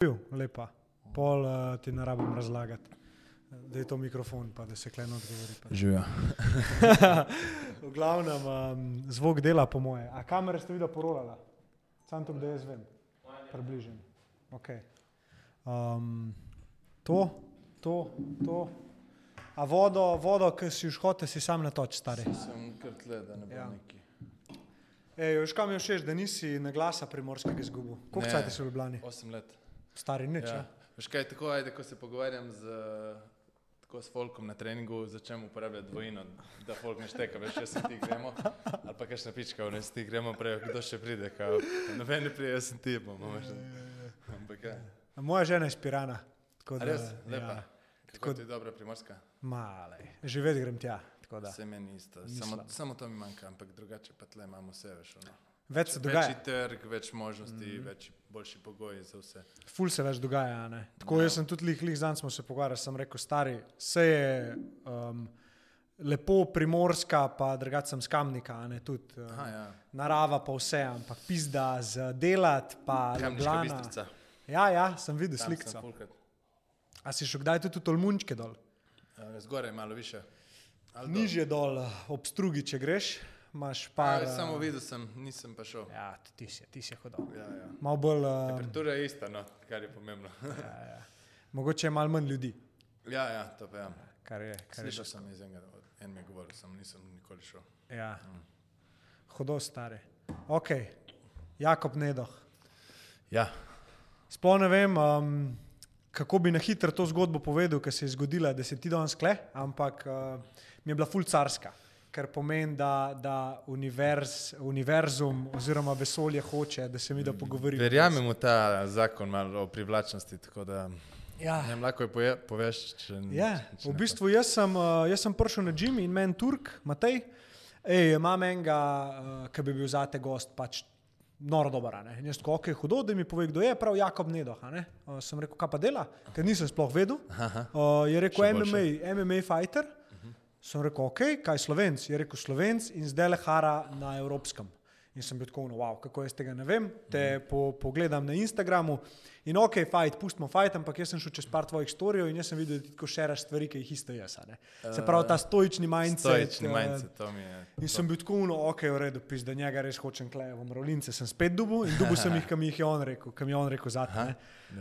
bil, lepa. Pol uh, ti ne rabim razlagati, da je to mikrofon, pa da se kleno odgovori. Živijo. V glavnem, um, zvok dela po moje. A kamere ste videli porolala? Sam to, da jaz vem. Približen. Okay. Um, to, to, to. A vodo, vodo ki si už hotel, si sam natoč, stari. Sem kar tle, da ne bo Ja. neki. Ej, veš, kam je všeč, da nisi na glasa primorskega izgubil? Koliko cajt si v Ljubljani? Osem let. Stari nič, ja. Ja. Veš kaj, tako ajde, ko se pogovarjam z, tako s folkom na treningu, začnem uporabljati dvojino, da folk ne šteka, veš, če se ti gremo, ali pa kakšna pička, ne se ti gremo prej, kdo še pride, kao, noben ne pride, jaz sem ti, bomo, veš. Ampak ja. A Moja žena je spirana. Tako da, res, lepa. Ja, Kako ti je dobra primorska? malej. Živeti grem tja. tako da. Vse meni isto, samo, samo to mi manjka, ampak drugače pa tle imamo vse, veš. Ono. Več se dogaja. trg, več možnosti, mm -hmm. več boljši pogoji za vse. Ful se več dogaja. a ne. Tako Ja. jaz sem tudi lih, lih zanj smo se pogovarjali, sem rekel, stari, vse je um, lepo primorska, pa drugače sem skamnika, a ne tudi. Uh, Aha, ja. narava pa vse, ampak pizda z delat, pa bistrica. Ja, ja, sem videl Tam sem sliko. fulkrat. A si šel kdaj tudi v Tolmunčke dol? Eh, Zgoraj malo više. Ali dol? Nižje dol, ob strugi, če greš, imaš Pa, par. samo eh, videl sem, nisem pa šel. Ja, ti si, ti si hodil. Ja, ja. Malo bolj, uh, Temperatura je ista, no, kar je pomembno. ja, ja. mogoče je malo manj ljudi, ja, ja, to pa ja. kar je. Kar je Slišal sem iz enega, en mi je govoril, sem nisem nikoli šel. ja. Hodo stare. Ok, Jakob Nedoh. Ja, Sploh ne vem, um, kako bi na hitro to zgodbo povedal, ker se je zgodila, da se ti danes kle, ampak uh, mi je bila ful carska, kar pomeni, da, da univerz, univerzum oziroma vesolje hoče, da se mi da pogovorimo. verjamem v ta zakon o privlačnosti, Ja. ne vem, lahko je poveš, če, Ja, če v bistvu jaz sem, uh, jaz sem prišel na Jim in meni Turk, Matej, ej, imam enega, uh, ki bi bil zate gost, pač noro dober. jaz tako, ok, hudo, da mi pove, kdo je, prav Jakob Nedoh. ne. Uh, sem rekel, kaj pa dela, ker nisem sploh vedel. Uh, je rekel MMA, MMA fighter. Sem rekel, ok, kaj slovenc? Je rekel slovenc in zdaj le hara na evropskem. In sem bil tako, no, wow, kako jaz tega ne vem. Te po, pogledam na Instagramu in ok, fight, pustimo fight, ampak jaz sem šel čez par tvojih storijev in jaz sem videl, da ti tako šeraš stvari, ki jih isto jaz. ne. Se pravi, ta stoični mindset. Stoični eh, mindset, to mi je. In sem bil tako, no, ok, v redu, pis, da njega res hočem kleje v mrolince. Sem spet dubu in dubu sem jih, kam jih je on rekel, kam je on rekel zate.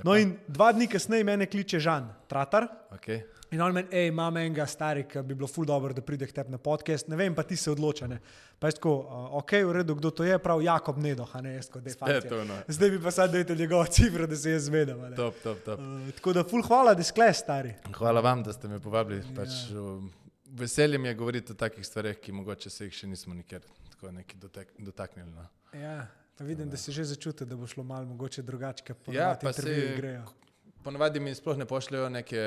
No in dva dni kasneje mene kliče Žan, Tratar. Okay. In on meni, hej, imam enega stari, ki bi bilo ful dobro, da pride k tebi na podcast, ne vem, pa ti se odloča. Ne. Pa je tako, uh, ok, v redu, kdo to je, prav Jakob Nedoh, ne jaz kot to, no. Zdaj bi pa sad dajte njegovo cifro, da se jaz zvedam. Top, top, top. Uh, tako da ful hvala, da skle stari. Hvala vam, da ste me povabili. Pač, um, veselje mi je govoriti o takih stvareh, ki mogoče se jih še nismo nikjer tako neki dotek, dotaknili. No. Ja, pa vidim, da se že začuti, da bo šlo malo mogoče drugače, kot Ja, pa saj- grejo. Ponavadi mi sploh ne pošljajo neke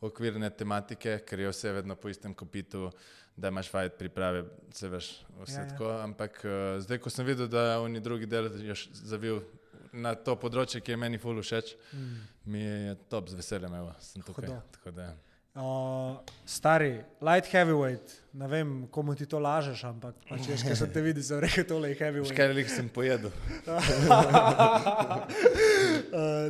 okvirne tematike, ker je vse vedno po istem kopitu, da imaš fajt priprave, se veš, vse Ja, ja, ja. ja. tako. Ampak uh, zdaj, ko sem videl, da oni drugi del je zavil na to področje, ki je meni ful všeč, Mm. mi je top z veseljem, evo, sem tukaj. Hudo. Tako da, Uh, stari, light heavyweight, ne vem, komu ti to lažeš, ampak pač jaz, ki sem te videl, sem rekel, tole je heavyweight. kaj veliko sem pojedel. uh,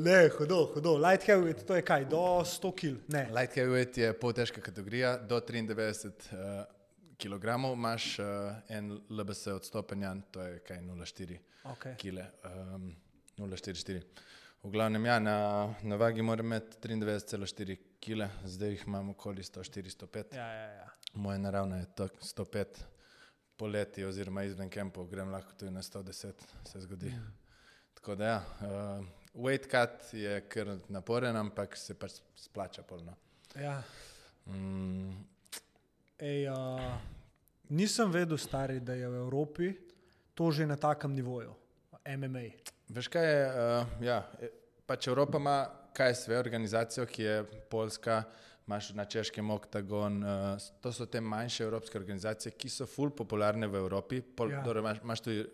ne, hudo, hudo. Light heavyweight, to je kaj, do 100 kg. Light heavyweight je pol težka kategorija, do 93 uh, kg imaš uh, en LBS odstopenja, to je kaj 0,4 Okay. kg, um, 0,44. V glavnem, ja, na, na vagi moram imeti 93,4 kg, zdaj jih imam okoli 104-105. Ja, ja, ja. Moja naravna je to 105, poleti oziroma izven kempov grem lahko tudi na 110, se zgodi. Tako da ja, uh, weight cut je kar naporen, ampak se pač splača polno. ja. Mm, Ej, uh, nisem vedel, stari, da je v Evropi to že na takem nivoju, MMA. Veš kaj je, uh, ja, e, pač Evropa ima KSV organizacijo, ki je Poljska, imaš na češkem Octagon, uh, to so te manjše evropske organizacije, ki so full popularne v Evropi, Pol, Ja. dobro, imaš, imaš tudi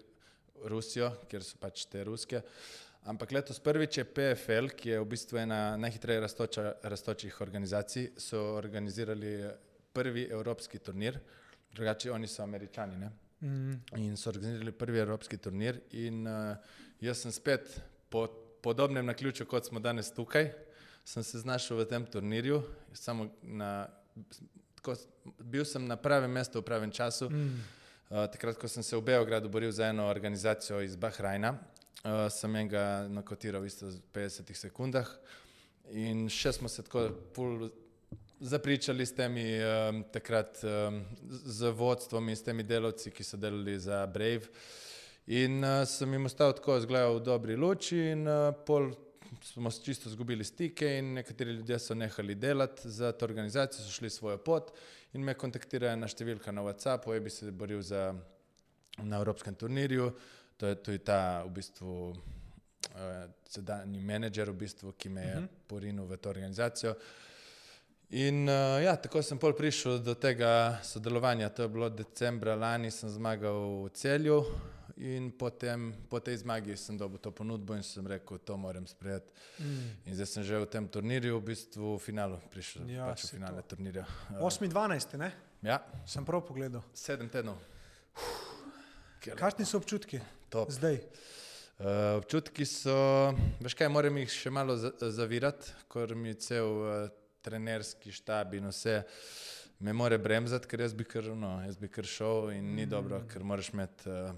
Rusijo, kjer so pač te ruske. Ampak letos prvič je PFL, ki je v bistvu ena najhitreje rastoča, rastočih organizacij, so organizirali prvi evropski turnir, drugače oni so američani. Ne? Mm. In so organizirali prvi evropski turnir, in uh, jaz sem spet po podobnem na ključu, kot smo danes tukaj, sem se znašel v tem turnirju. Samo na, tako, bil sem na pravem mestu v pravem času. Mm. Uh, takrat, ko sem se v Beogradu boril za eno organizacijo iz Bahrajna, uh, sem enega nakotiral isto v 50 sekundah. In še smo se tako pol zapričali s temi um, takrat um, z vodstvom in s temi delavci, ki so delali za Brave. In uh, sem jim ostal tako zgledal v dobri luči in uh, pol smo čisto izgubili stike in nekateri ljudje so nehali delati za to organizacijo, so šli svojo pot in me kontaktirajo na številka na WhatsAppu, da bi se boril za, na Evropskem turnirju. To je tudi ta v bistvu uh, sedanji menedžer, v bistvu, ki me je uh -huh. porinil v to organizacijo. In uh, ja, tako sem pol prišel do tega sodelovanja. To je bilo decembra lani, sem zmagal v celju in potem, po tej zmagi sem dobil to ponudbo in sem rekel, to moram sprejeti. Mm. In zdaj sem že v tem turnirju, v bistvu v finalu prišel, ja, pač v finale to. turnirja. 8-12, ne? Ja. Sem prav pogledal. Sedem tednov. Kakšni so občutki? Top. Zdaj. Uh, občutki so, veš kaj, moram jih še malo zavirati, ker mi cel uh, trenerski štab in vse me more bremzati, ker jaz bi kar, no, jaz bi kar šel in ni mm. dobro, ker moraš imeti uh,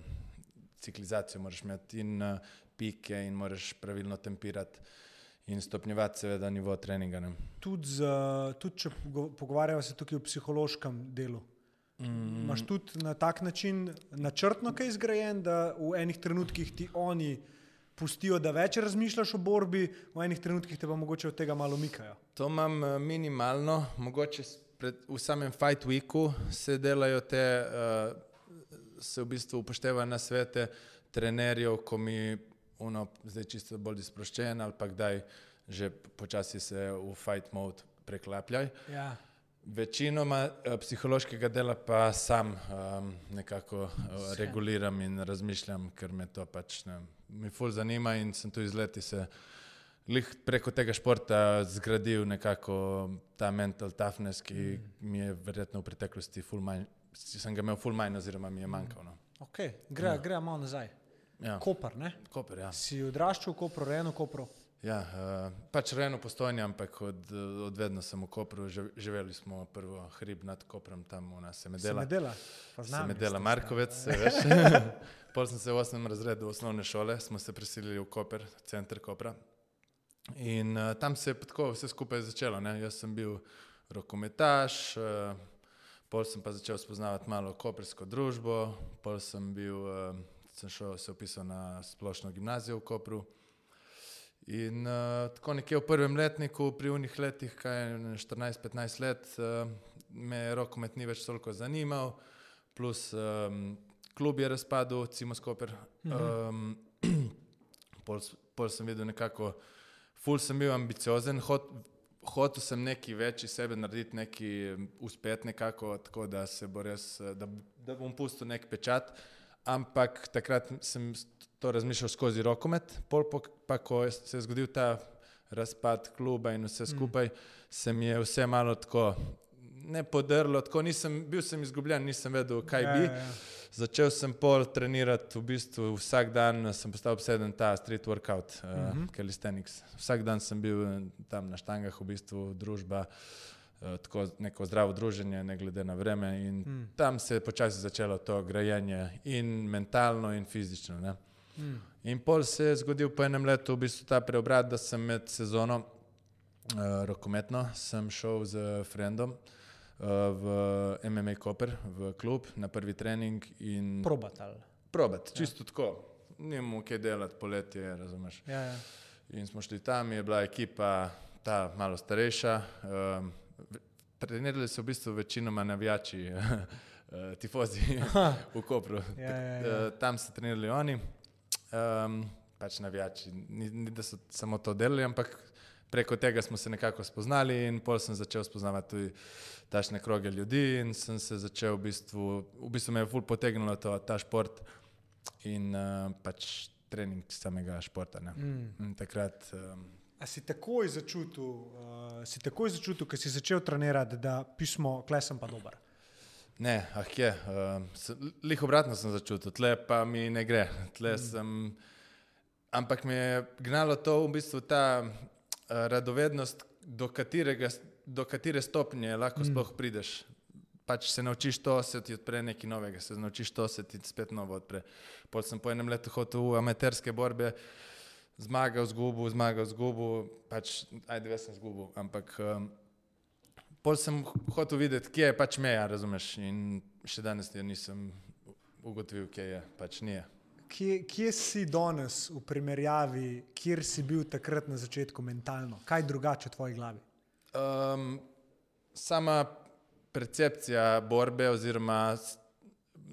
ciklizacijo, moraš imeti in uh, pike in moraš pravilno tempirati. In stopnjevati, seveda, nivo treninga. Tudi, tud, če pogovarjamo se tukaj o psihološkem delu, Mm. Imáš tudi na tak način načrtno kaj izgrajen, da v enih trenutkih ti oni pustijo, da več razmišljaš o borbi, v enih trenutkih te pa mogoče od tega malo mikajo. To imam eh, minimalno, mogoče pred, v samem fight weeku se delajo te, uh, se v bistvu upoštevajo na svete trenerjev, ko mi uno, zdaj čisto bolj sproščen ali pa kdaj že počasi se v fight mode preklapljaj. Ja. Večinoma eh, psihološkega dela pa sam um, nekako uh, reguliram in razmišljam, ker me to pač ne, mi ful zanima in sem tu iz leti se lih preko tega športa zgradil nekako ta mental toughness, ki mm. mi je verjetno v preteklosti ful manj, sem ga imel ful manj oziroma mi je manjkal. No. Ok, gre, ja. gre malo nazaj. Ja. Koper, ne? Koper, ja. Si odraščal v Kopru, rejeno Kopru? Ja, uh, pač rejno postojanje, ampak od, od vedno sem v Kopru, živeli smo prvo hrib nad Koprom, tam v nas se medela. Medela, se medela Markovec, se veš. Pol sem se v osmem razredu osnovne šole, smo se preselili v Koper, center Kopra. In uh, tam se je tako vse skupaj začelo. Ne? Jaz sem bil rokometaš, uh, pol sem pa začel spoznavati malo kopersko družbo, pol sem bil, uh, sem šel se opisal na splošno gimnazijo v Kopru. In uh, tako nekje v prvem letniku, pri unih letih, kaj je 14-15 let, uh, me rokomet ni več toliko zanimal, plus um, klub je razpadel, Cimo Skoper. Um, pol, pol sem videl nekako, ful sem bil ambiciozen, hot, hotel sem neki več iz sebe narediti, neki uspet nekako, tako da se bo res, da, da bom pustil nek pečat. Ampak takrat sem to razmišljal skozi rokomet, pol pa ko se je zgodil ta razpad kluba in vse skupaj, mm. se mi je vse malo tako ne podrlo, tako nisem, bil sem izgubljen, nisem vedel, kaj ja, bi. Ja, ja. Začel sem pol trenirati, v bistvu vsak dan sem postal obseden ta street workout, uh, mm -hmm. calisthenics. Vsak dan sem bil tam na štangah, v bistvu družba. Uh, tako neko zdravo druženje, ne glede na vreme, in mm. tam se je počasi začelo to grajenje, in mentalno, in fizično. Mm. In pol se je zgodil po enem letu v bistvu ta preobrat, da sem med sezono uh, rokometno šel z Frendom uh, v MMA Koper, v klub na prvi trening. Probat ali? Probat, ja. čisto tako. Nimamo kaj delati poletje, razumeš. Ja, ja. In smo šli tam, je bila ekipa ta malo starejša. Um, trenirali so v bistvu večinoma navijači. Tifozi v Kopru. Ja, ja, ja. Tam so trenirali oni, um, pač navijači. Ni, ni da so samo to delali, ampak preko tega smo se nekako spoznali in pol sem začel spoznavati tudi tašne kroge ljudi in sem se začel v bistvu, v bistvu me je ful potegnilo to, ta šport in uh, pač trening samega športa. Mm. Takrat. Um, A si takoj začutil, uh, si takoj začutil, ker si začel trenirati, da pismo, klesem pa dober? Ne, ah je, uh, lih obratno sem začutil, tle pa mi ne gre. Tle mm. sem, ampak me je gnalo to v bistvu ta uh, radovednost, do, katerega, do katere stopnje lahko mm. sploh prideš. Pač se naučiš to, se ti odpre nekaj novega, se naučiš to, se ti spet novo odpre. Potem sem po enem letu hodil v amaterske borbe, zmagal, zgubil, zmagal, zgubil, pač ajde, veš, sem zgubil. Ampak um, pol sem hotel videti, kje je pač meja, razumeš? In še danes jo nisem ugotovil, kje je, pač nije. Kje, kje si danes v primerjavi, kjer si bil takrat na začetku mentalno? Kaj drugače v tvoji glavi? Um, sama percepcija borbe, oziroma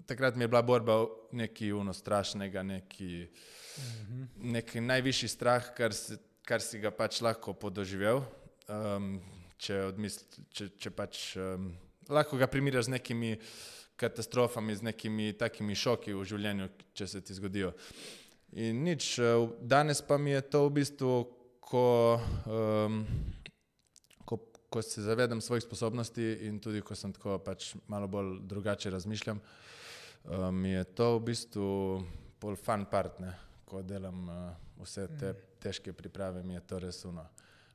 takrat mi je bila borba nekaj uno strašnega, neki, Mhm. neki najvišji strah, kar si, kar si ga pač lahko podoživel. Um, če, odmisl, če, če pač um, lahko ga primerjaš z nekimi katastrofami, z nekimi takimi šoki v življenju, če se ti zgodijo. In nič, eh, danes pa mi je to v bistvu, ko, um, ko, se zavedam svojih sposobnosti in tudi ko sem tako pač malo bolj drugače razmišljam, um, mi je to v bistvu bolj fun part, ne? ko delam uh, vse te težke priprave, mi je to res uno,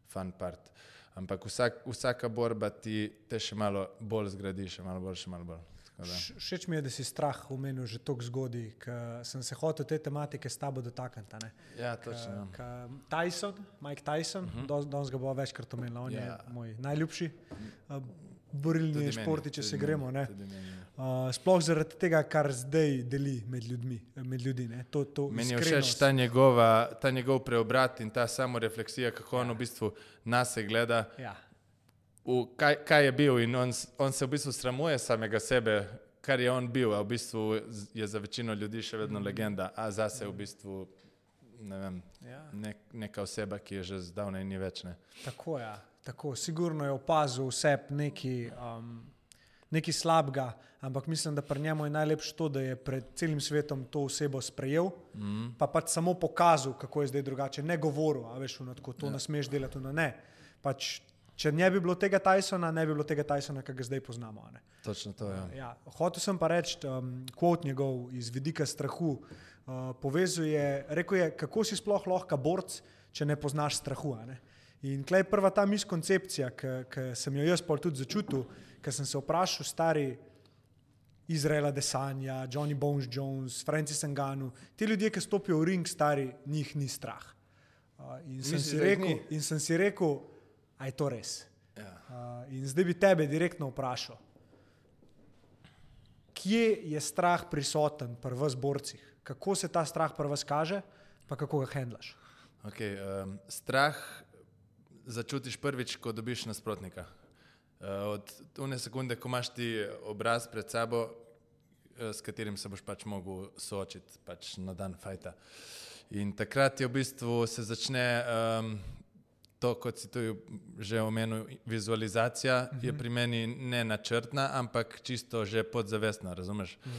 fun part. Ampak vsak, vsaka borba ti te še malo bolj zgradi, še malo bolj, še malo bolj. Všeč mi je, da si strah omenil že tako zgodaj, ker sem se hotel te tematike s tabo dotakniti. Ja, točno. ja. Ka- Tyson, Mike Tyson, uh -huh. danes ga bo večkrat omenil, on Mhm. Ja. je moj najljubši uh, borilni Tudi šport, meni, če se meni, gremo. meni, ja. Uh, sploh zaradi tega, kar zdaj deli med ljudmi. Med ljudi, ne. to, to Meni je všeč ta, njegova, ta njegov preobrat in ta samorefleksija, kako on v bistvu nas gleda, Ja. V kaj, kaj je bil in on, on se v bistvu sramuje samega sebe, kar je on bil, a v bistvu je za večino ljudi še vedno legenda, a zase v bistvu ne vem, Ja. nek, neka oseba, ki je že zdavnaj ni več. Ne. Tako je. Ja. Tako, sigurno je opazil vse nekaj, um, nekaj slabega, ampak mislim, da pri njemu je najlepše to, da je pred celim svetom to osebo sprejel, mm. pa pač samo pokazal, kako je zdaj drugače. Ne govoril, a veš, ono, tako, to ja. ne smeš delati, no ne. Pač, če ne bi bilo tega Tysona, ne bi bilo tega Tysona, ki ga zdaj poznamo. Točno to je. Ja. Ja, hotel sem pa reči, um, kvot njegov iz vidika strahu. Uh, povezuje, rekel je, kako si sploh lahko borc, če ne poznaš strahu. ne. In klej je prva ta miskoncepcija, ki sem jo jaz pol tudi začutil, ker sem se vprašal, stari Izraela Desanja, Johnny Bones Jones, Francis Enganu, ti ljudje, ki stopijo v ring, stari, njih ni strah. Uh, in, sem da jih rekel, in sem si rekel, a je to res. Ja. Uh, in zdaj bi tebe direktno vprašal, kje je strah prisoten pri vas borcih, kako se ta strah pri vas kaže, pa kako ga handlaš. Okay, um, strah začutiš prvič, ko dobiš nasprotnika. Uh, od tune sekunde, ko imaš ti obraz pred sabo, uh, s katerim se boš pač mogel soočiti pač na dan fajta. In takrat je v bistvu se začne um, to, kot si tu že omenil, vizualizacija, uh -huh. je pri meni ne načrtna, ampak čisto že podzavestna, razumeš? Uh -huh.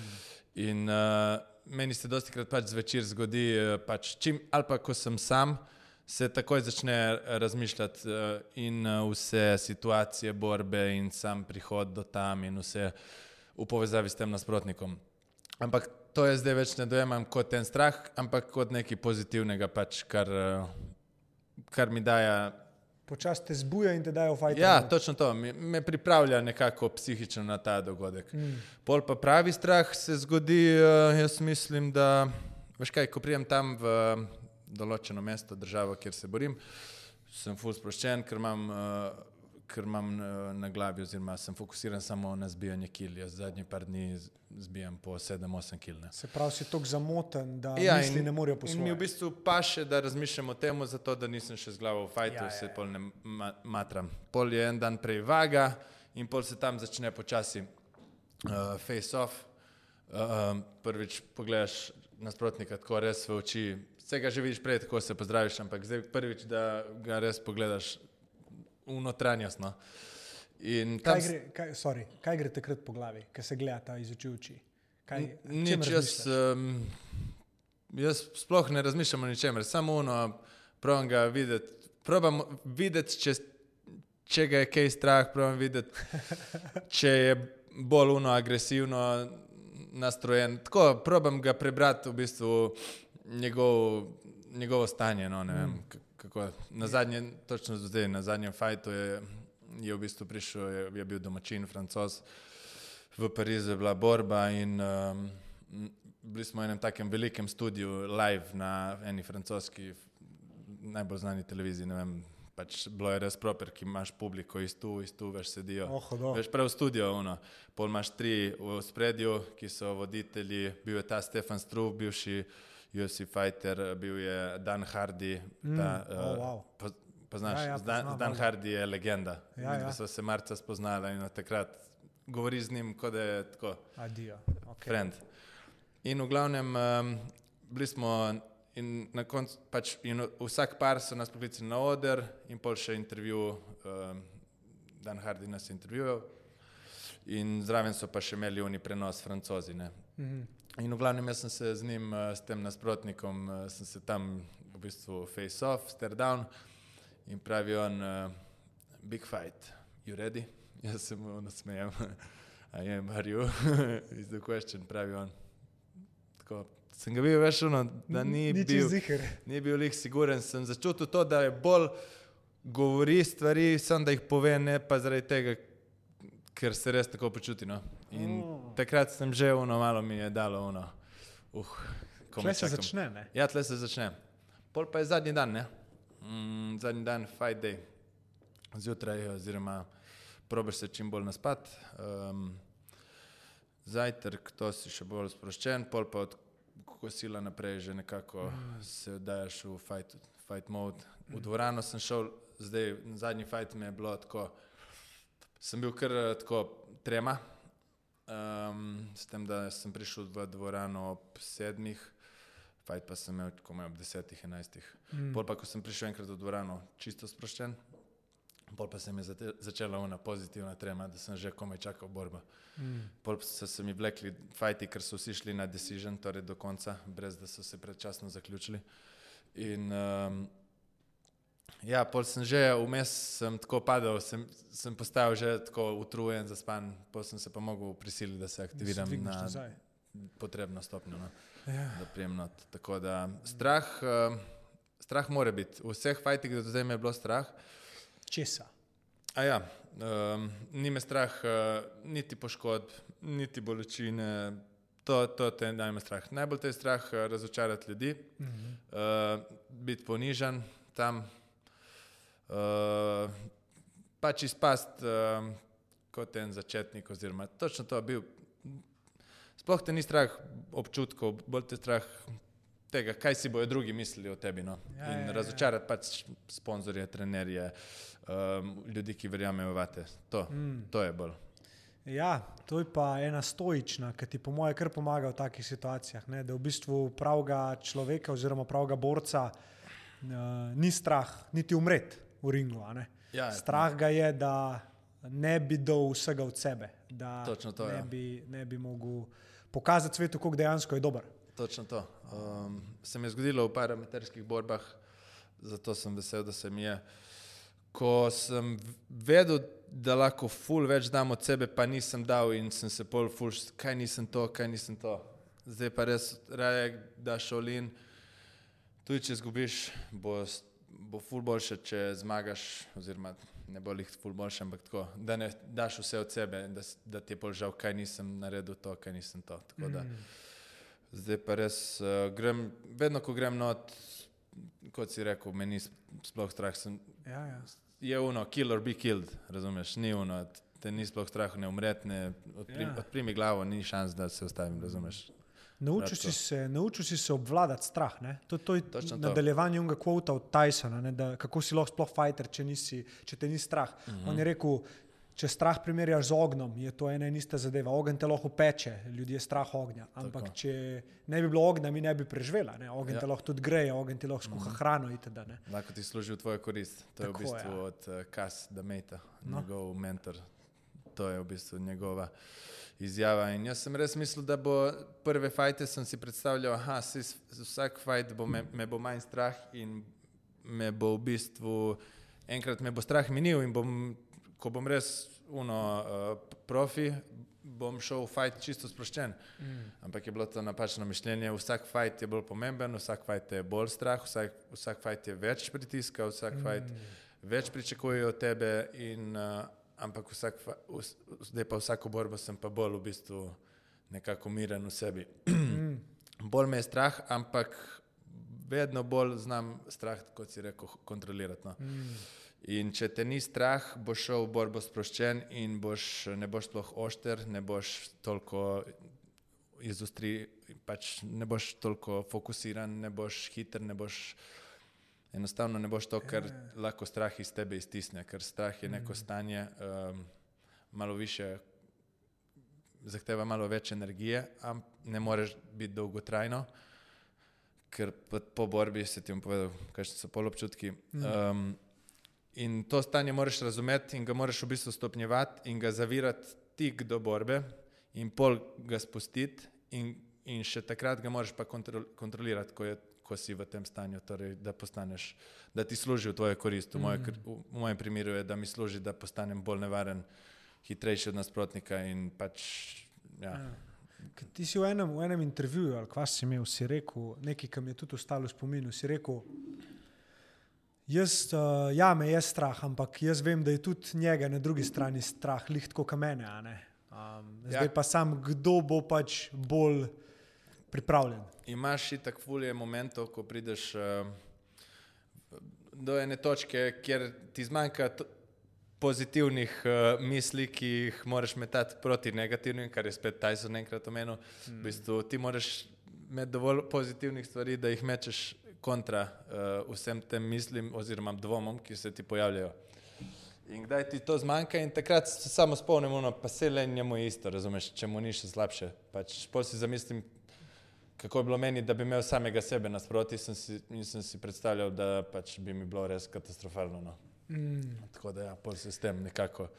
In uh, meni se dosti krat pač zvečer zgodi, uh, pač čim, ali pa ko sem sam, se takoj začne razmišljati uh, in uh, vse situacije, borbe in sam prihod do tam in vse v povezavi s tem nasprotnikom. Ampak to jaz zdaj več ne dojemam kot en strah, ampak kot nekaj pozitivnega, pač, kar, uh, kar mi daje. Počasi te zbuja in te dajo fajn. Ja, točno to, me, me pripravlja nekako psihično na ta dogodek. Mm. Pol pa pravi strah se zgodi, uh, jaz mislim, da, veš kaj, ko prijem tam v določeno mesto, državo, kjer se borim, sem full sproščen, ker imam, uh, ker imam uh, na glavi, oziroma sem fokusiran samo na zbijanje kil. Jaz zadnji par dni zbijam po 7-8 kil. ne. Se pravi, si tako zamoten, da Ja, misli in- ne morejo In mi v poslušati. bistvu paše, da razmišljam o tem, zato da nisem še z glavo v fajtu, ja, ja, se ja. pol ne ma matram. Pol je en dan prej vaga in pol se tam začne počasi uh, face off. Uh, prvič pogledaš nasprotnika tako res v oči. Vse ga že vidiš prej, tako se pozdraviš, ampak zdaj prvič, da ga res pogledaš v notranjost. No. In Kaj gre, kaj, sorry, kaj gre takrat po glavi, ko se gleda ta iz oči v oči? Kaj, Nič, jaz, um, jaz sploh ne razmišljam o ničemer, samo ono, probam ga videti, probam videti, če, če ga je kaj strah, probam videti, če je bolj uno agresivno nastrojen. Tako, probam ga prebrati v bistvu njegov njegovo stanje. No, vem, k- kako, na zadnje, točno zdaj, na zadnjem fajtu je, je v bistvu prišel, je, je bil domačin, francos. V Parizu je bila borba in um, bili smo v enem takem velikem studiu, live na eni francoski, najbolj znani televiziji. ne Vem, pač bilo je res proper, ki imaš publiko iz tu, iz tu, veš, sedijo. Oh, hudo. Veš, prav studio, ono. pol imaš tri v spredju, ki so voditelji, bil je ta Stefan Struv, bivši UFC fighter, bil je Dan Hardy. Ta, Mm, oh, wow. po, poznaš, Ja, ja, Z Dan, poznam, Dan valjda. Hardy je legenda. Ja, Midva ja. sva se marca spoznala in takrat govori z njim, kot da je tako Adijo. Okay. friend. In v glavnem, um, bili smo in na koncu, pač, vsak par so nas poklicali na oder, in pol še intervju, um, Dan Hardy nas je intervjuval, in zraven so pa še imeli oni prenos francozi. Ne. Mhm. In v glavnem, jaz sem se z njim, uh, s tem nasprotnikom, uh, sem se tam v bistvu face off, stare down in pravi on, uh, big fight, you ready? Jaz se mu nasmejem, I am, are you? Is the question, pravi on. Tako, sem ga bil veš, ono, da ni Ni bil, čez ziher. ni bil lih siguren, sem začutil to, da je bolj govori stvari, sem da jih pove, ne pa zaradi tega, ker se res tako počuti. No. In Oh. takrat sem že ono, malo mi je dalo ono. Uh, Tle se čakam. začne, ne? Ja, tle se začne. Pol pa je zadnji dan, ne? Mm, zadnji dan, fight day. Zjutraj, oziroma probiš se čim bolj naspat. Um, zajtrk, to si še bolj sproščen, pol pa od kosila naprej že nekako se oddajaš v fight, fight mode. V dvorano sem šel, zdaj zadnji fight mi je bilo tako, sem bil kar eh, tako trema, um, s tem, da sem prišel v dvorano ob sedmih, fight pa sem imel komaj ob desetih, enajstih. Mm. Pol pa, ko sem prišel enkrat v dvorano, čisto sproščen, pol pa se mi je zate- začela ona pozitivna trema, da sem že komaj čakal borbo. Mm. Pol so se mi vlekli fajti, ker so vsi šli na decision, torej do konca, brez da so se predčasno zaključili. In um, ja, pol sem že vmes sem tako padel, sem, sem postal že tako utrujen, zaspan, pol sem se pa mogel prisiliti, da se aktiviram dvigneš na nazaj. potrebno stopnjo. No Ja. da prijem not. Tako da strah, uh, strah mora biti. V vseh fajtih do zdaj me je bilo strah. Česa? A ja, um, ni me strah uh, niti poškodb, niti bolečine. To, to te najme strah. Najbolj te je strah uh, razočarati ljudi, Mhm. uh, biti ponižen tam, uh, pač izpast uh, kot en začetnik. Oziroma, točno to bil. Sploh te ni strah občutkov, bolj te je strah tega, kaj si bojo drugi mislili o tebi. No? Ja, Ja, ja, In ja. razočarati pač sponzorje, trenerje, um, ljudi, ki verjamejo v vate. To, Mm. to je bolj. Ja, to je pa ena stoična, ki ti po mojem kar pomaga v takih situacijah. Ne? Da v bistvu pravega človeka oziroma pravega borca uh, ni strah niti umret v ringu. a ne. Ja, Strah ga je, da ne bi dal vsega od sebe, da to, ne, ja. bi, ne bi mogel pokazati svetu, kako dejansko je dober. Točno to. Um, se mi je zgodilo v parametrskih borbah, zato sem vesel, da se mi je. Ko sem vedel, da lahko ful več dam od sebe, pa nisem dal in sem se pol ful, kaj nisem to, kaj nisem to. Zdaj pa res raje daš olin, tudi če zgubiš, bo, s- bo ful boljše, če zmagaš, oziroma ne bo jih ful boljše, ampak tako, da ne daš vse od sebe, da, da ti je pol žal, kaj nisem naredil to, kaj nisem to. Tako da, Mm. Zdaj pa res uh, grem, vedno ko grem not, kot si rekel, me ni sploh strah. Sem, Ja, ja. je uno, kill or be killed, razumeš, ni uno, te ni sploh strah, ne umreti, ne odprim, Ja. ja. odprimi glavo, ni šans, da se ustavim, razumeš. Naučil si, se, naučil si se obvladati strah. Ne? To, to je Točno to. nadaljevanje unga kvota od Tysona, ne? da kako si lahko sploh fighter, če, nisi, če te ni strah. Uh Mhm. -huh. On je rekel, če strah primerjaš z ognjem, je to ena in ista zadeva. Ogenj te lahko peče, ljudi je strah ognja. Ampak Tako. če ne bi bilo ognja, mi ne bi preživela. Ne? Ogenj Ja. te lahko tudi greje, ogenj ti lahko skuha uh Mhm. -huh. hrano itd. Lahko ti služi v tvojo korist. To Tako, je v bistvu ja. od uh, Kas Dameta, No. njegov mentor. To je v bistvu njegova izjava. In jaz sem res mislil, da bo prve fajte sem si predstavljal, da vsak fajt bo me, me bo manj strah in me bo v bistvu enkrat me bo strah minil in bom ko bom res uno uh, profi, bom šel v fajt čisto sproščen. Mm. Ampak je bilo to napačno mišljenje. Vsak fajt je bolj pomemben, vsak fajt je bolj strah, vsak, vsak fajt je več pritiska, vsak mm. fajt več pričakujejo od tebe. In, uh, ampak vsak, zdaj pa vsako borbo sem pa bolj v bistvu nekako miren v sebi. bolj me je strah, ampak vedno bolj znam strah, kot si rekel, kontrolirati. No. In če te ni strah, boš šel v borbo sproščen in boš, ne boš sploh ošter, ne boš toliko izostri, pač ne boš toliko fokusiran, ne boš hiter, ne boš. Enostavno ne boš to, kar lahko strah iz tebe iztisne, ker strah je neko stanje, um, malo više, zahteva malo več energije, ampak ne moreš biti dolgotrajno, ker po, borbi se ti bom povedal, kakšni so polobčutki. Um, in to stanje moraš razumeti in ga moraš v bistvu stopnjevati in ga zavirati tik do borbe in pol ga spustiti in, in še takrat ga moraš pa kontrol, kontrolirati, ko, je, ko si v tem stanju, torej da postaneš, da ti služi v tvojo korist. V, moje, kr- v, mojem primeru je, da mi služi, da postanem bolj nevaren, hitrejši od nasprotnika in pač, ja. Ker Ti si v enem, v enem intervjuju, ali kva si imel, si rekel, nekaj, kar mi je tudi ostalo v spominu. Si rekel, jaz, uh, ja, me je strah, ampak jaz vem, da je tudi njega na drugi strani strah, lihtko kamene. Um, zdaj Ja. ja. pa sam, kdo bo pač bolj pripravljen. Imaš i tak fulje momentov, ko prideš uh, do ene točke, kjer ti zmanjka pozitivnih uh, misli, ki jih moraš metati proti negativnim, kar je spet Tyson enkrat omenil. Mm. V bistvu ti moraš imeti dovolj pozitivnih stvari, da jih mečeš kontra uh, vsem tem mislim oziroma dvomom, ki se ti pojavljajo. In kdaj ti to zmanjka, in takrat se samo spomnimo, no, pa se le njemu je isto, razumeš, če mu ni še slabše. Pač, pol si zamislim, kako je bilo meni, da bi imel samega sebe nasproti, sem si, in sem si predstavljal, da pač bi mi bilo res katastrofalno. No. Mm. Tako da ja, pol se s tem nekako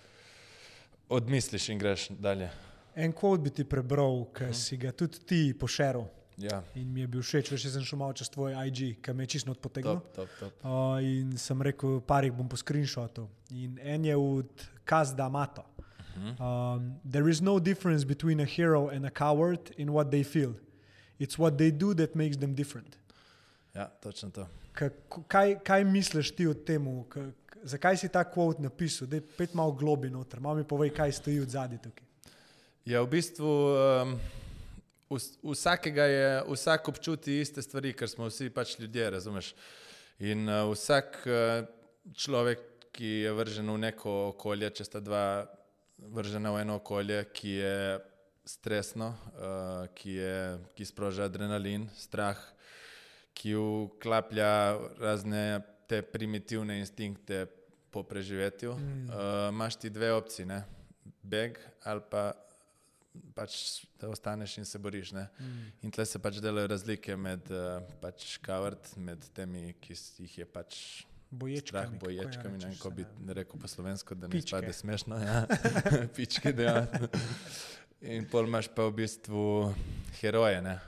odmisliš in greš dalje. En kvot bi ti prebral, ki si ga tudi ti pošeril Ja, in mi je bil všeč, veš, sem šel malo čez tvoj IG, ki me je čisto odpotegnil. top, top, top. Uh, in sem rekel, par jih bom po screenshotu. In en je od Kazda Mato. Um, there is no difference between a hero and a coward in what they feel. It's what they do that makes them different. Ja, točno to. Kaj, kaj misliš ti o tem? Zakaj si ta kvot napisal? Dej, pet malo globi noter, malo mi povej, kaj stoji od zadaj tukaj. Ja, v bistvu um, vs- vsakega je, vsak občuti iste stvari, ker smo vsi pač ljudje, razumeš. In uh, vsak uh, človek, ki je vržen v neko okolje, če sta dva vržena v eno okolje, ki je stresno, uh, ki, je, ki sproža adrenalin, strah, ki vklaplja razne te primitivne instinkte po preživetju, mm. uh, imaš ti dve opcije, ne? beg ali pa pač, da ostaneš in se boriš. Mm. In tle se pač delajo razlike med uh, pač kavard, med temi, ki jih je pač Boječkami, strah, kako ja boječkami, ne kako bi ne. rekel po slovensko, da ne spade smešno. Ja. Pičke, da. In pol imaš pa v bistvu heroje, ne?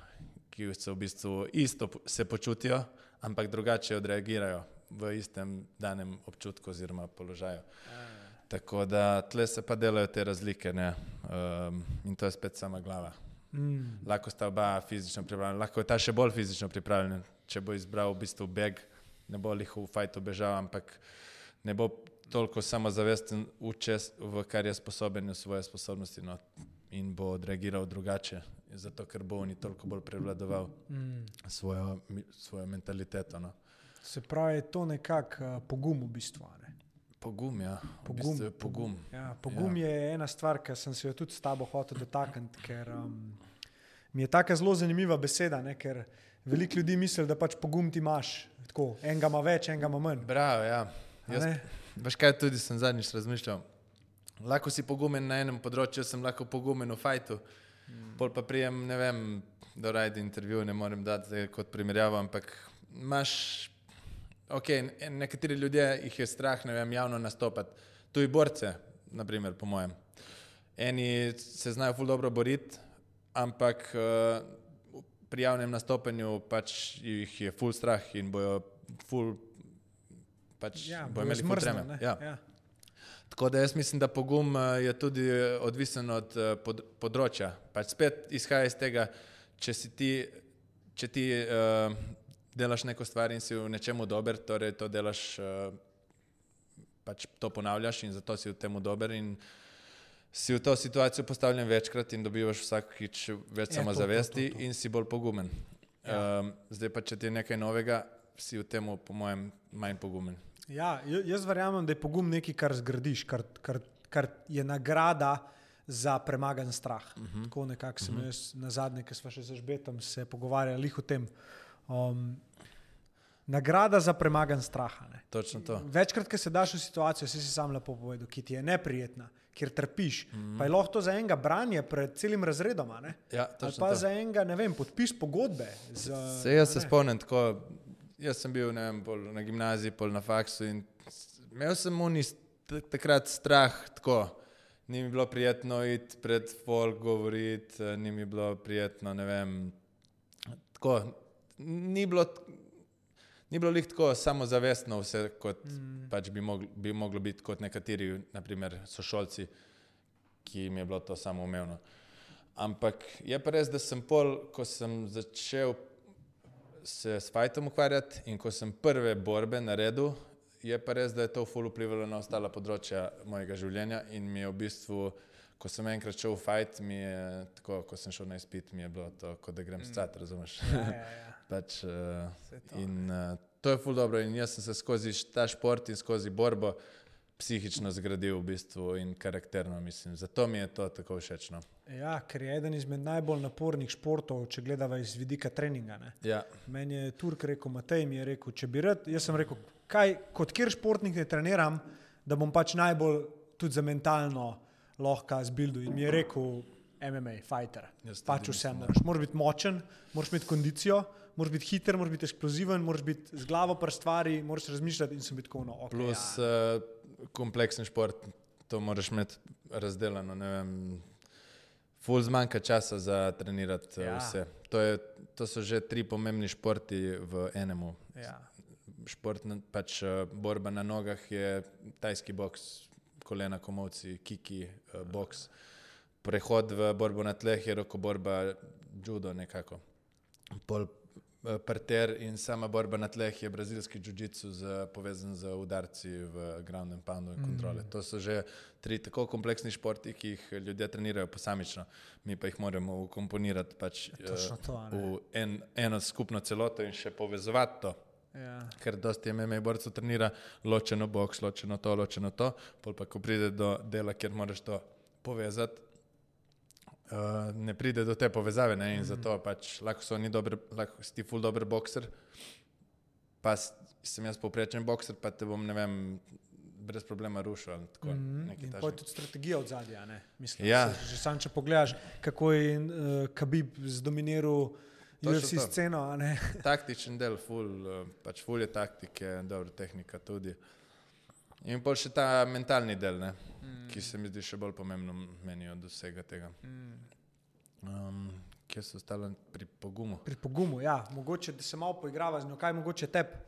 ki se v bistvu isto se počutijo, ampak drugače odreagirajo v istem danem občutku oziroma položaju. Tako da tle se pa delajo te razlike ne? um, in to je spet sama glava. Mm. Lahko sta oba fizično pripravljena, lahko je ta še bolj fizično pripravljen, če bo izbral v bistvu beg, ne bo jih v fajtu bežal, ampak ne bo toliko samozavesten v, čes, v kar je sposoben v svoje sposobnosti no, in bo odreagiral drugače, zato ker bo oni toliko bolj prevladoval Mm. svojo, svojo mentaliteto. No. Se pravi, je to nekako uh, pogum v bistvu. Ne? Pogum, ja, v Pogum, bistvu je pogum. Ja, pogum ja. je ena stvar, ki sem se jo tudi s tabo hotel dotakniti, ker um, mi je tako zelo zanimiva beseda. Ne, ker veliko ljudi misli, da pač pogum ti imaš. Tako, enega ima več, enega ima manj. Bravo, ja. Jaz, veš kaj, tudi sem zadnjič razmišljal. Lahko si pogumen na enem področju, sem lahko pogumen v fajtu. Mm. Pol pa prijem, ne vem, da rajdi intervju, ne morem dati kot primerjavo, ampak imaš, ok, ne- nekateri ljudje jih je strah, ne vem, javno nastopati. Tuji borce, naprimer, po mojem. Eni se znajo ful dobro boriti, ampak uh, pri javnem nastopanju pač jih je ful strah in bojo ful, pač Ja, bojo imeli ful treme. Ja. Ja. Tako da jaz mislim, da pogum eh, je tudi eh, odvisen od eh, pod, področja. Pač spet izhaja iz tega, če si ti, če ti uh, delaš neko stvar in si v nečemu dober, torej to delaš, uh, pač to ponavljaš in zato si v tem dober. In si v to situacijo postavljen večkrat in dobivaš vsakič več Ja, to, samozavesti to, to, to. in si bolj pogumen. Ja. Um, zdaj pa, če ti je nekaj novega, si v tem, po mojem, manj pogumen. Ja, jaz verjamem, da je pogum nekaj, kar zgradiš, kar, kar, kar je nagrada za premagan strah. Uh -huh. Tako nekako sem uh -huh. jaz na zadnje, ki smo še z Žbetom se pogovarjali o tem. Um, nagrada za premagan strah. a ne. Točno to. Večkrat, ko se daš v situacijo, si si sam lepo povedal, ki ti je neprijetna, kjer trpiš, mm -hmm. pa je lahko to za enega branje pred celim razredom, ne? Ja, ali pa to. za enega, ne vem, podpis pogodbe. Z, Se jaz a se ne. spomnim tako, jaz sem bil vem, na gimnaziji, pol na faksu in imel sem uni takrat strah tako. Ni mi bilo prijetno iti pred folk govoriti, eh, ni mi bilo prijetno, ne vem. Tako, ni bilo, ni bilo lih tako samozavestno vse, kot mm. pač bi, moglo, bi moglo biti kot nekateri, naprimer, sošolci, ki jim je bilo to samoumevno. Ampak je pa res, da sem pol, ko sem začel se s fajtom ukvarjati in ko sem prve borbe naredil, je pa res, da je to ful vplivalo na ostala področja mojega življenja in mi je v bistvu, ko sem enkrat šel v fajt, mi je tako, ko sem šel na izpit, mi je bilo to, kot da grem scat, razumeš? Ja, ja, ja. pač, uh, to. in uh, to je ful dobro in jaz sem se skozi ta šport in skozi borbo psihično zgradil v bistvu in karakterno, mislim. Zato mi je to tako všeč. No. Ja, ker je eden izmed najbolj napornih športov, če gledava iz vidika treninga. Ne. Ja, Meni je Turk rekel, Matej mi je rekel, če bi rad, jaz sem rekel, kaj, kot kjer športnik ne treniram, da bom pač najbolj tudi za mentalno lahko zbildu. In mi je rekel, MMA, fighter. Jaz Pač vse moraš. Moraš biti močen, moraš imeti kondicijo, moraš biti hiter, moraš biti eksploziven, moraš biti z glavo pri stvari, moraš razmišljati in sem bil tako no. Okay, plus ja. uh, kompleksen šport, to moraš imeti razdeljeno. vem, Ful zmanjka časa za trenirati Ja. ja. vse. To, je, to so že tri pomembni športi v enemu. Ja. Šport, pač uh, borba na nogah je tajski boks, kolena, komovci, kiki, uh, boks. Prehod v borbo na tleh je rokoborba, judo nekako. Pol eh, parter in sama borba na tleh je brazilski jiu-jitsu povezan z udarci v ground and poundu in kontrole. To so že tri tako kompleksni športi, ki jih ljudje trenirajo posamično, mi pa jih moramo ukomponirati pač, eh, točno to, a ne. v en, eno skupno celoto in še povezovati to. Ja. Ker dosti MMA borcev trenira ločeno boks, ločeno to, ločeno to, pol pa ko pride do dela, kjer moraš to povezati, uh, ne pride do te povezave ne? in zato pač lahko so oni dobri, lahko si ti ful dober bokser, pa sem jaz povprečen bokser, pa te bom, ne vem, brez problema rušil. Tako, nekaj In pa je tudi strategija od zadja. Ja. Že sam, če pogledaš, kako je uh, Kabib zdominiral UFC to. sceno. Taktičen del, ful, uh, pač ful je taktike, dobra tehnika tudi. In pa še ta mentalni del, ne, mm. ki se mi zdi še bolj pomemben meni od vsega tega. Mm. Um, kje so ostale pri pogumu? Pri pogumu, ja, mogoče da se malo poigrava z njo, kaj mogoče tebi.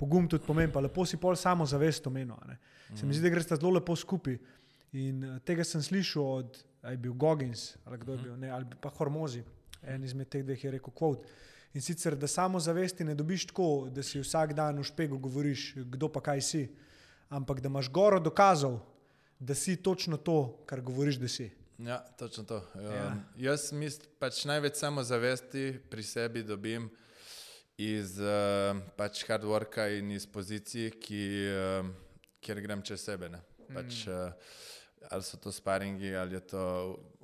Pogum tudi pomeni, pa lepo si pol samo zavest omenil. a ne. Se mi zdi, da gre sta zelo lepo skupaj. In eh, tega sem slišal od, a je bil Goggins ali kdo je bil, ne, ali pa Hormozi, en izmed teh dveh je rekel kvot. In sicer, da samo zavesti ne dobiš tako, da si vsak dan v špegu govoriš, kdo pa kaj si, ampak da imaš goro dokazov, da si točno to, kar govoriš, da si. Ja, točno to. Um, Ja. ja. Jaz mislim, pač največ samozavesti pri sebi dobim iz uh, pač hard worka in iz pozicij, ki, uh, kjer grem čez sebe. Ne. Pač, uh, ali so to sparingi, ali je to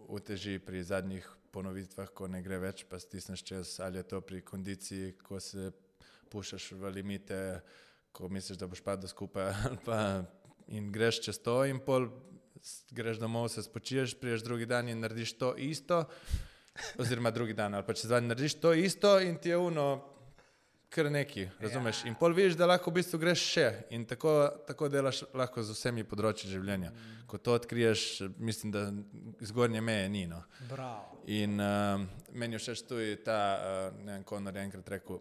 uteži pri zadnjih ponovitvah, ko ne gre več, pa stisneš čez, ali je to pri kondiciji, ko se pušaš v limite, ko misliš, da boš padel skupaj, pa in greš čez to in pol greš domov, se spočiješ, priješ drugi dan in narediš to isto, oziroma drugi dan ali pa čez dan narediš to isto in ti je uno kar neki, razumeš? In pol vidiš, da lahko v bistvu greš še in tako, tako delaš lahko z vsemi področji življenja. Ko to odkriješ, mislim, da zgornje meje ni. No. Bravo. In uh, meni všeč tudi ta, uh, ne vem, Konor je enkrat rekel,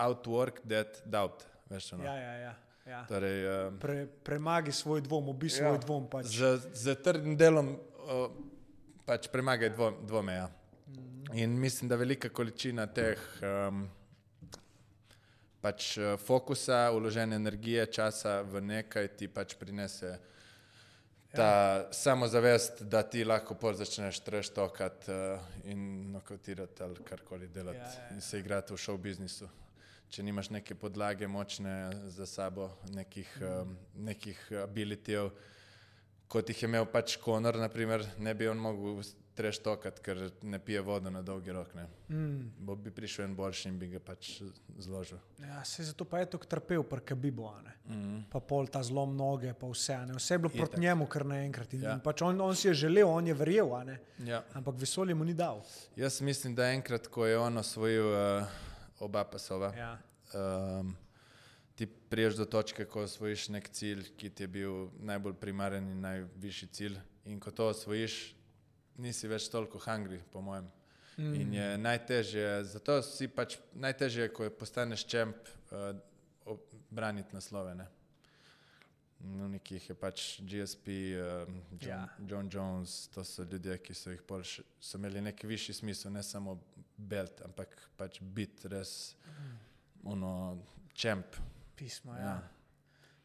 outwork that doubt. Veš, ono. Ja, ja, ja. Ja. Torej, um, Pre, premagi svoj dvom, obi svoj Ja. dvom. Pač. z, z trdim delom uh, pač premagaj dvo, dvome. Ja. In mislim, da velika količina teh um, pač, uh, fokusa, uložene energije, časa v nekaj ti pač prinese ta ja. samozavest, da ti lahko pol začneš treštokati uh, in nokautirati ali karkoli delati Ja, ja, ja. in se igrati v show biznisu. Če nimaš neke podlage močne za sabo, nekih, um, nekih abilitijev, kot jih je imel pač Konor, naprimer, ne bi on mogel treštokati, ker ne pije vodo na dolgi rok. Ne. Mm. Bo bi prišel en boljši in bi ga pač zložil. Ja, se zato pa je tako trpel, prka bibo. a ne. Mm. Pa pol ta zlom noge, pa vse. Ne. Vse je bilo proti njemu, kar naenkrat. Ja. pač on, on si je želel, on je verjel, ne. Ja. ampak vesolje mu ni dal. Jaz mislim, da enkrat, ko je on osvojil uh, oba pasova, Ja. um, ti priješ do točke, ko osvojiš nek cilj, ki ti je bil najbolj primaren in najvišji cilj. In ko to osvojiš, nisi več toliko hungry, po mojem. Mm. In je najtežje, zato si pač najtežje, ko postaneš čemp, uh, braniti naslove. Ne? No, nekih je pač GSP, um, John, Ja. John Jones, to so ljudje, ki so, jih še- so imeli neki višji smisel, ne samo belt, ampak pač biti res ono, čemp. Pismo. Ja. Ja.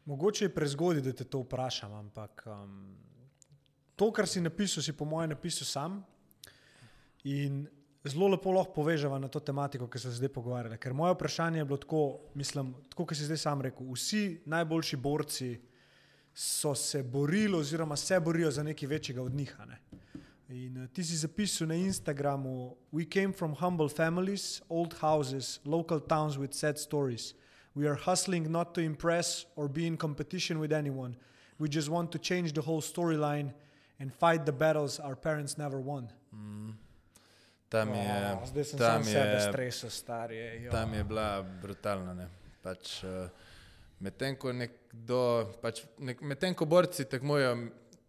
Mogoče je prezgodaj, da te to vprašam, ampak um, to, kar si napisal, si po mojem napisal sam. In zelo lepo lahko povežemo na to tematiko, ki smo se zdaj pogovarjali. Ker moje vprašanje je bilo tako, mislim, tako kot si zdaj sam rekel. Vsi najboljši borci so se borili, oziroma se borijo za nekaj večjega od njih. Ne? In uh, ti si zapisal na Instagramu: We came from humble families, old houses, local towns with sad stories. We are hustling not to impress or be in competition with anyone. We just want to change the whole storyline and fight the battles our parents never won. Tam je, Oh, zdaj sem tam sam sebe je, stresel, stari. jo. tam je bila brutalna. ne. Pač, uh, Medtem ko nekdo, pač, nek, medtem ko borci tekmujejo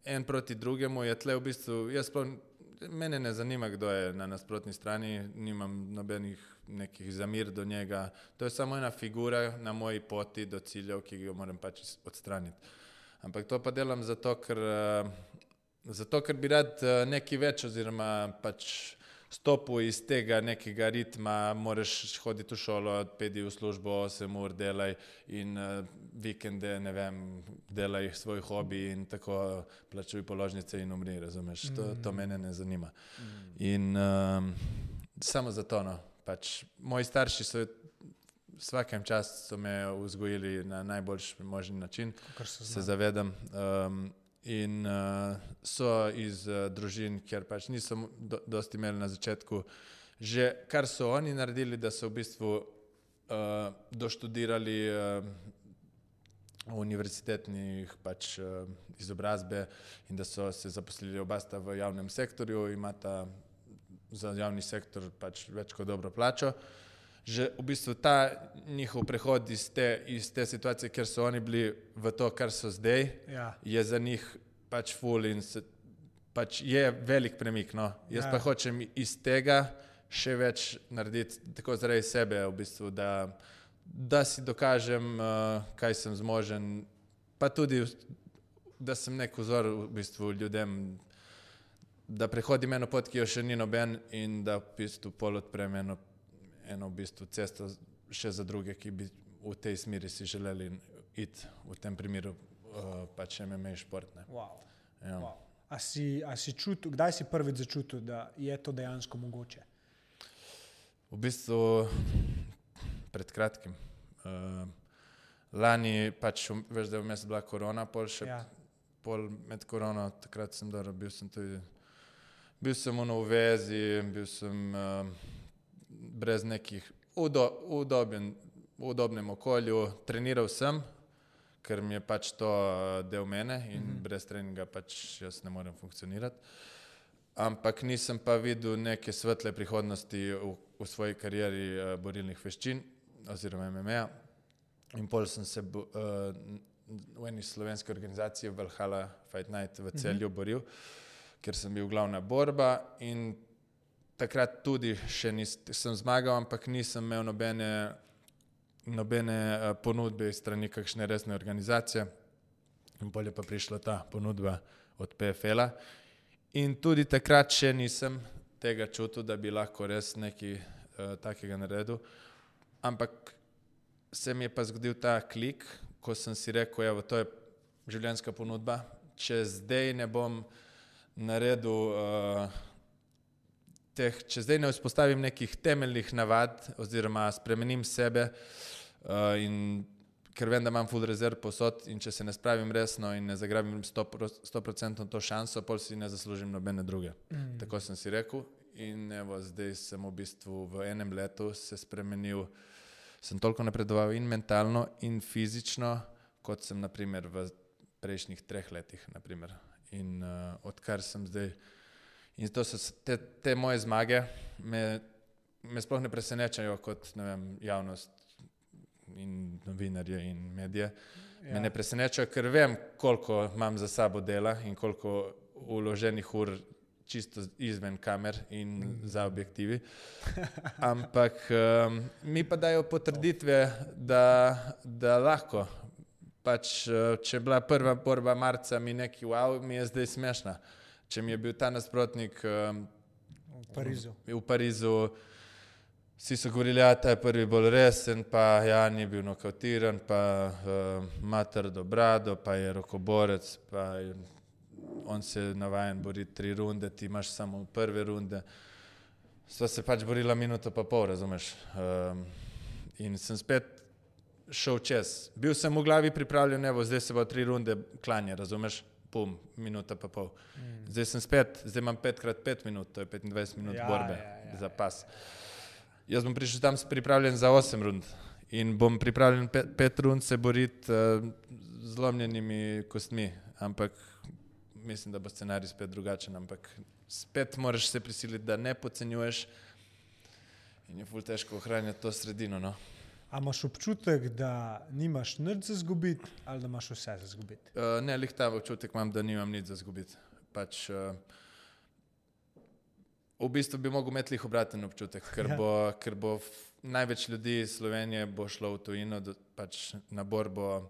en proti drugemu, je tle v bistvu, jaz sploh, mene ne zanima, kdo je na nasprotni strani, nimam nobenih nekih zamir do njega. To je samo ena figura na moji poti do ciljev, ki jo moram pač odstraniti. Ampak to pa delam zato, ker, eh, zato, ker bi rad eh, nekaj več oziroma pač stopil iz tega nekega ritma, moraš hoditi v šolo, pedi v službo, 8 ur delaj in uh, vikende, ne vem, delaj svoj hobi in tako plačuj položnice in umri, razumeš? To, to mene ne zanima. In um, samo zato, no, pač moji starši so vsakem času so me vzgojili na najboljši možni način, se zavedam. Um, in uh, so iz uh, družin, kjer pač niso do, dosti imeli na začetku, že kar so oni naredili, da so v bistvu uh, doštudirali uh, univerzitetnih pač, uh, izobrazbe in da so se zaposlili oba sta v javnem sektorju, imata za javni sektor pač več kot dobro plačo. Že v bistvu ta njihov prehod iz te, iz te situacije, kjer so oni bili, v to, kar so zdaj, Ja. je za njih pač ful in se, pač je velik premik. No. Jaz Ja. pa hočem iz tega še več narediti, tako zaradi sebe, v bistvu, da, da si dokažem, uh, kaj sem zmožen, pa tudi, da sem nek vzor v bistvu ljudem, da prehodim eno pot, ki jo še ni noben in da v bistvu pol odprem eno, eno v bistvu cesto še za druge, ki bi v tej smeri si želeli iti, v tem primeru uh, pač MMA šport. Ne. Wow. Ja. Wow. A si, a si čutil, kdaj si prvič začutil, da je to dejansko mogoče? V bistvu pred kratkim. Uh, lani pač, veš, da je vmes bila korona, pol še Ja. pol med korono, takrat sem dobro, bil sem tudi, bil sem v vezi, bil sem uh, brez nekih udo, udoben, udobnem okolju, treniral sem, ker mi je pač to uh, del mene in mm -hmm. brez treninga pač jaz ne morem funkcionirati. Ampak nisem pa videl neke svetle prihodnosti v, v svoji karieri uh, borilnih veščin oziroma MMA. In pol sem se uh, v eni slovenski organizaciji Valhalla Fight Night v celju boril, ker sem bil glavna borba in takrat tudi še nis, sem zmagal, ampak nisem imel nobene, nobene uh, ponudbe strani kakšne resne organizacije. In bolje pa prišla ta ponudba od PFL-a. In tudi takrat še nisem tega čutil, da bi lahko res nekaj uh, takega naredil. Ampak se mi je pa zgodil ta klik, ko sem si rekel, da to je življenjska ponudba. Če zdaj ne bom naredil, uh, teh, če zdaj ne vzpostavim nekih temeljnih navad, oziroma spremenim sebe, uh, in ker vem, da imam full rezerv posod, in če se ne spravim resno in ne zagrabim 100% to šanso, pol si ne zaslužim nobene druge. Mm. Tako sem si rekel. In evo, zdaj sem v bistvu v enem letu se spremenil, sem toliko napredoval in mentalno, in fizično, kot sem naprimer v prejšnjih treh letih. Naprimer. In uh, odkar sem zdaj, in to so te, te moje zmage, me, me sploh ne presenečajo kot ne vem, javnost in novinarje in medije. Ja. Me ne presenečajo, ker vem, koliko imam za sabo dela in koliko uloženih ur čisto izven kamer in mm. za objektivi. Ampak um, mi pa dajo potrditve, da, da lahko pač, eh, če je bila prva borba marca, mi neki wow, mi je zdaj smešna. Če mi je bil ta nasprotnik um, v Parizu. V Parizu Vsi so govorili, da ja, je prvi bolj resen, pa ja, ni bil nokautiran, pa uh, ima trdo brado, pa je rokoborec, pa je, on se je navajen boriti tri runde, ti imaš samo prve runde. Sva se pač borila minuto pa pol, razumeš. Um, in sem spet šel čez. Bil sem v glavi pripravljen, evo, zdaj se bo tri runde klanje, razumeš? Pum, minuta pa pol. Mm. Zdaj sem spet, zdaj imam pet krat pet minut, to je 25 minut ja, borbe ja, ja, za pas. Jaz bom prišel tam pripravljen za 8 rund in bom pripravljen pet, pet rund se boriti uh, z lomljenimi kostmi, ampak mislim, da bo scenarij spet drugačen, ampak spet moraš se prisiliti, da ne podcenjuješ in je ful težko ohranjati to sredino. No? A imaš občutek, da nimaš nič za zgubiti, ali da imaš vse za zgubiti? Uh, ne, lih ta občutek imam, da nimam nič za zgubiti. Pač, uh, v bistvu bi mogel imeti jih obraten občutek, ker ja. bo, ker bo največ ljudi iz Slovenije šlo v tujino, do, pač na borbo.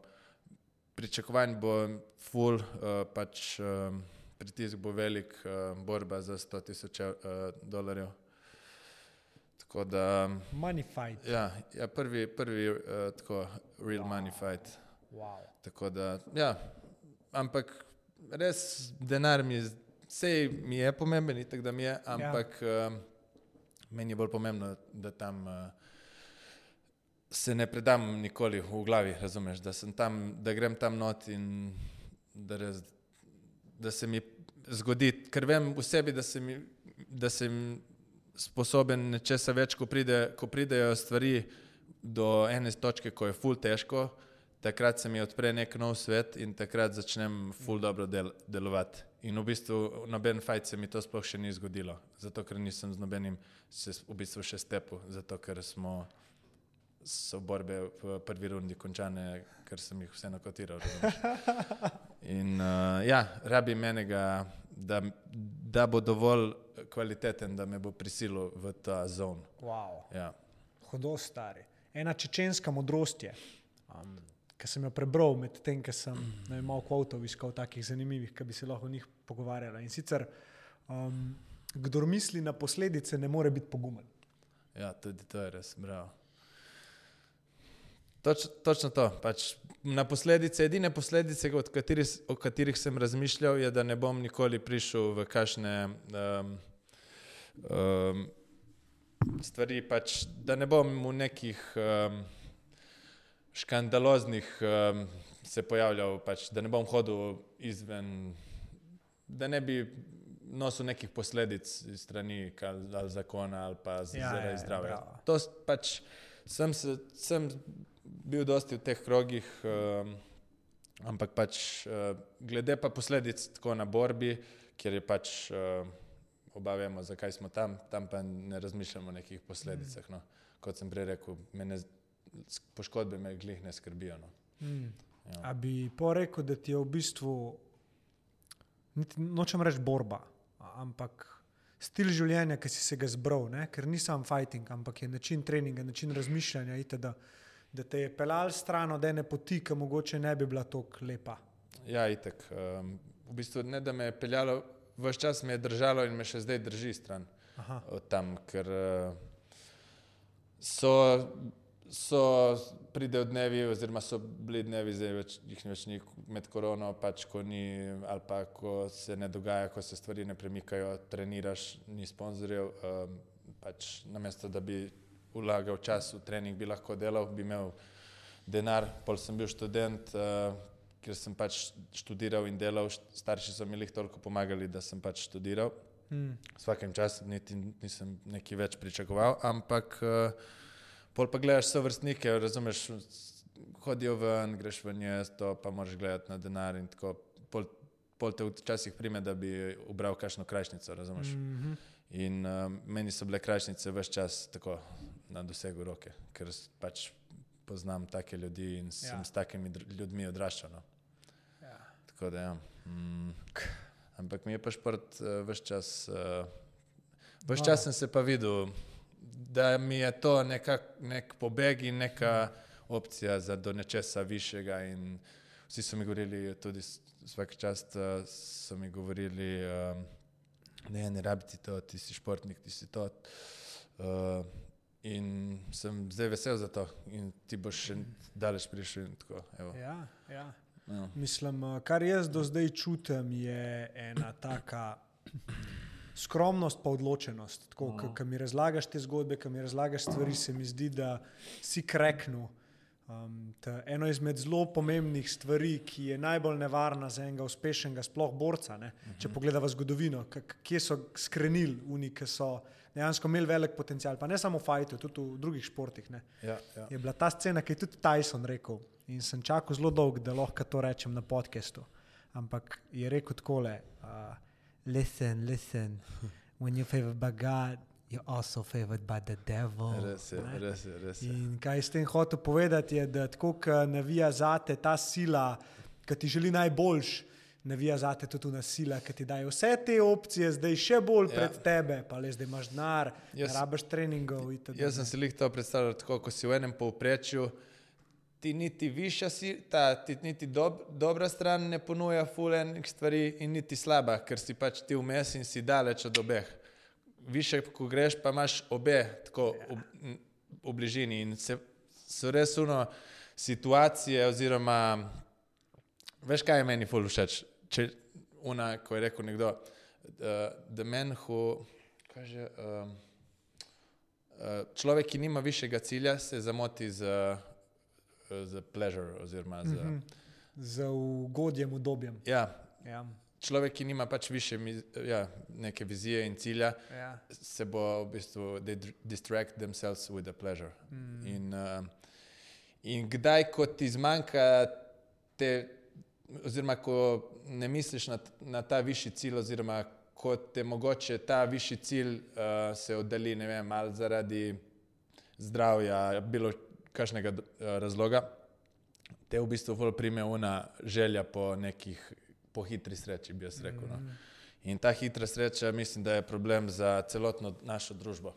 Pričakovanj bo full, uh, pač, uh, pritisk bo velik, uh, borba za 100 tisoč uh, dolarjev. Tako da. Money fight. Ja, ja prvi, prvi uh, tako, real wow. money fight. Wow. Tako da, ja, ampak res denar mi, vse mi je pomemben, tako da mi je, ampak ja. uh, meni je bolj pomembno, da tam. Uh, Se ne predam nikoli v glavi, razumeš, da, tam, da grem tam not in da, res, da se mi zgodi, ker vem v sebi, da se mi, da se mi sposoben nečesa več, ko, pride, ko pridejo stvari do ene točke, ko je ful težko, takrat se mi odpre nek nov svet in takrat začnem ful dobro del, delovati. In v bistvu noben fajt se mi to sploh še ni zgodilo, zato ker nisem z nobenim se v bistvu še stepil, zato ker smo so borbe v prvi rundi končane, ker sem jih vse nakotiral. In uh, ja, rabi menega, da, da bo dovolj kvaliteten, da me bo prisilil v ta zon. Wow. Ja. Hodo stari. Ena čečenska modrost je, um, ki sem jo prebral med tem, ko sem vem, malo kvotov iskal takih zanimivih, ki bi se lahko o njih pogovarjala. In sicer, um, kdo misli na posledice, ne more biti pogumen. Ja, tudi to je res, bravo. Toč, točno to. Pač na posledice, edine posledice, kateri, o katerih sem razmišljal, je, da ne bom nikoli prišel v kakšne um, um, stvari, pač, da ne bom v nekih um, škandaloznih um, se pojavljal, pač, da ne bom hodil izven, da ne bi nosil nekih posledic iz strani ali, ali zakona ali pa ja, zaradi ja, ja zdravja. To pač sem se. Sem, bil dosti v teh krogih, um, ampak pač uh, glede pa posledic tako na borbi, kjer je pač uh, obavemo, zakaj smo tam, tam pa ne razmišljamo o nekih posledicah. No. Kot sem prej rekel, ne, poškodbe me glih ne skrbijo. No. Mm. Ja. A bi porekel, da ti je v bistvu, nočem reči borba, ampak stil življenja, ki si se ga zbral, ne? ker ni sam fighting, ampak je način treninga, način razmišljanja. Itd da te je pelal stran od ene poti, ki mogoče ne bi bila tako lepa. Ja, itek. Um, v bistvu ne, da me je peljalo, vse čas me je držalo in me še zdaj drži stran Aha. od tam, ker uh, so, so pridejo dnevi, oziroma so bili dnevi, zdaj več, jih več ni med korono, pač ko ni, ali pa ko se ne dogaja, ko se stvari ne premikajo, treniraš, ni sponzorjev, um, pač namesto da bi vlagal čas v trening, bi lahko delal, bi imel denar, pol sem bil študent, uh, ker sem pač študiral in delal, starši so mi jih toliko pomagali, da sem pač študiral. Hmm. Vsakem času niti nisem nekaj več pričakoval, ampak uh, pol pa gledaš vse vrstnike, razumeš, hodijo ven, greš v njesto, pa moraš gledati na denar in tako. Pol, pol te včasih prime, da bi ubral kakšno krajšnico, razumeš. Mhm. In uh, meni so bile krajšnice vse čas tako na dosegu roke, ker pač poznam take ljudi in sem Ja. s takimi ljudmi odraščal. No. Ja. Tako da, ja. Mm. Ampak mi je pa šport uh, vse čas. Uh, vse No. čas sem se pa videl, da mi je to nekak, nek pobeg in neka opcija za do nečesa višjega. In vsi so mi govorili, tudi vsak čas uh, so mi govorili, um, ne, ne rabiti to, ti si športnik, ti si to. Uh, in sem zdaj vesel za to, in ti boš še daleč prišel. Tako, evo. Ja, ja. Ja. Mislim, eh, kar jaz do zdaj čutim, je ena taka skromnost, pa odločenost. Ko mi razlagaš te zgodbe, ko mi razlagaš stvari, se mi zdi, da si kreknu. Um, eno izmed zelo pomembnih stvari, ki je najbolj nevarna za enega uspešnega, sploh borca. Ne? Če Mhm. pogledamo zgodovino, kje so skrenili, oni, ki so dejansko imeli velik potencial, pa ne samo v fajtu, tudi v drugih športih. Ne? Ja, ja. je bila ta scena, ki je tudi Tyson rekel. In sem čakal zelo dolgo, da lahko to rečem na podkastu. Ampak je rekel takole: uh, Listen, listen, when you're favored by God, you're also favored by the devil. Res je, Ne? res je, res je. In kaj s tem hotel povedati, je, da tako, ko navija zate ta sila, ki ti želi najboljš, navija zate tudi ona sila, ki ti daje vse te opcije, zdaj še bolj Ja. pred tebe, pa le zdaj imaš denar, rabiš treningov. itd. Jaz sem si jih to predstavljal tako, ko si v enem povprečju, ti niti višja si, ta, ti niti dob, dobra stran ne ponuja fulenih stvari in niti slaba, ker si pač ti vmes in si daleč od obeh. Više, ko greš, pa imaš obe tako v, v bližini in se, so res uno situacije oziroma, veš kaj je meni ful všeč, če una, ko je rekel nekdo, uh, the man who, kaže, um, Uh, človek, ki nima višjega cilja, se zamoti z, z pleasure. Oziroma z, mm Mhm. Z ugodjem, udobjem. ja, Ja. Človek, ki nima pač više ja, neke vizije in cilja, Ja. se bo v bistvu they distract themselves with the pleasure. Mm. In, uh, in kdaj, ko ti zmanjka te, oziroma ko ne misliš na, na ta višji cilj, oziroma ko te mogoče ta višji cilj uh, se oddali, ne vem, ali zaradi zdravja, bilo kakšnega uh, razloga, te v bistvu bolj prime una želja po nekih, po hitri sreči, bi jaz rekel. No. In ta hitra sreča, mislim, da je problem za celotno našo družbo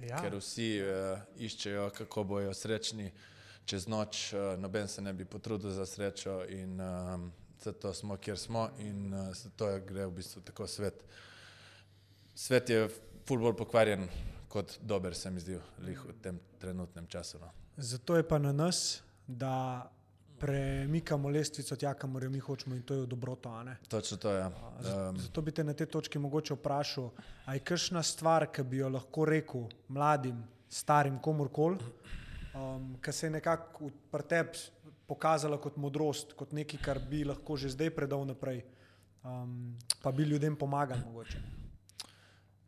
Ja. ker vsi uh, iščejo, kako bojo srečni čez noč, uh, noben se ne bi potrudil za srečo in um, zato smo, kjer smo in uh, zato je gre v bistvu tako svet. Svet je bolj pokvarjen kot dober, se mi zdi, v tem trenutnem času. No. Zato je pa na nas, da premikamo lestvico tja, kamor jo mi hočemo in to je dobroto. Točno to je. Ja. Um, Zato bi te na tej točki mogoče vprašal, ali je kakšna stvar, ki bi jo lahko rekel mladim, starim, komorkoli, um, ki se je nekako pri tebi pokazala kot modrost, kot nekaj, kar bi lahko že zdaj predal naprej, um, pa bi ljudem pomagali mogoče.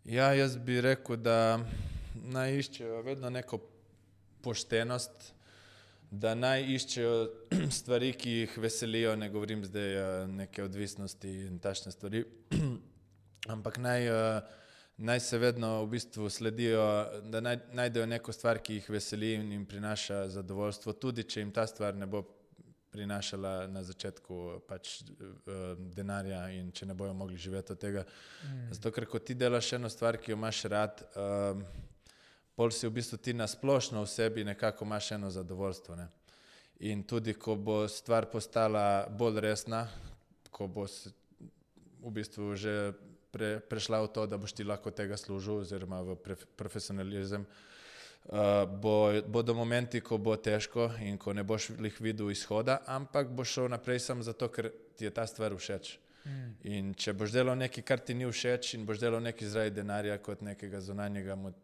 Ja, jaz bi rekel, da naj iščejo vedno neko poštenost, da naj iščejo stvari, ki jih veselijo. Ne govorim zdaj eh, neke odvisnosti in tašne stvari, ampak naj, eh, naj se vedno v bistvu sledijo, da naj, najdejo neko stvar, ki jih veseli in jim prinaša zadovoljstvo, tudi če jim ta stvar ne bo prinašala na začetku pač, uh, denarja in če ne bojo mogli živeti od tega. Mm. Zato, ker ko ti delaš eno stvar, ki jo imaš rad, um, pol si v bistvu ti na splošno v sebi nekako imaš eno zadovoljstvo. Ne? In tudi, ko bo stvar postala bolj resna, ko bo se v bistvu že pre, prešla v to, da boš ti lahko tega služil, oziroma v pre, profesionalizem, uh, bo, bodo momenti, ko bo težko in ko ne boš jih videl izhoda, ampak boš šel naprej samo zato, ker ti je ta stvar všeč. Mm. In če boš delal nekaj, kar ti ni všeč, in boš delal nekaj zaradi denarja, kot nekega zunanjega mot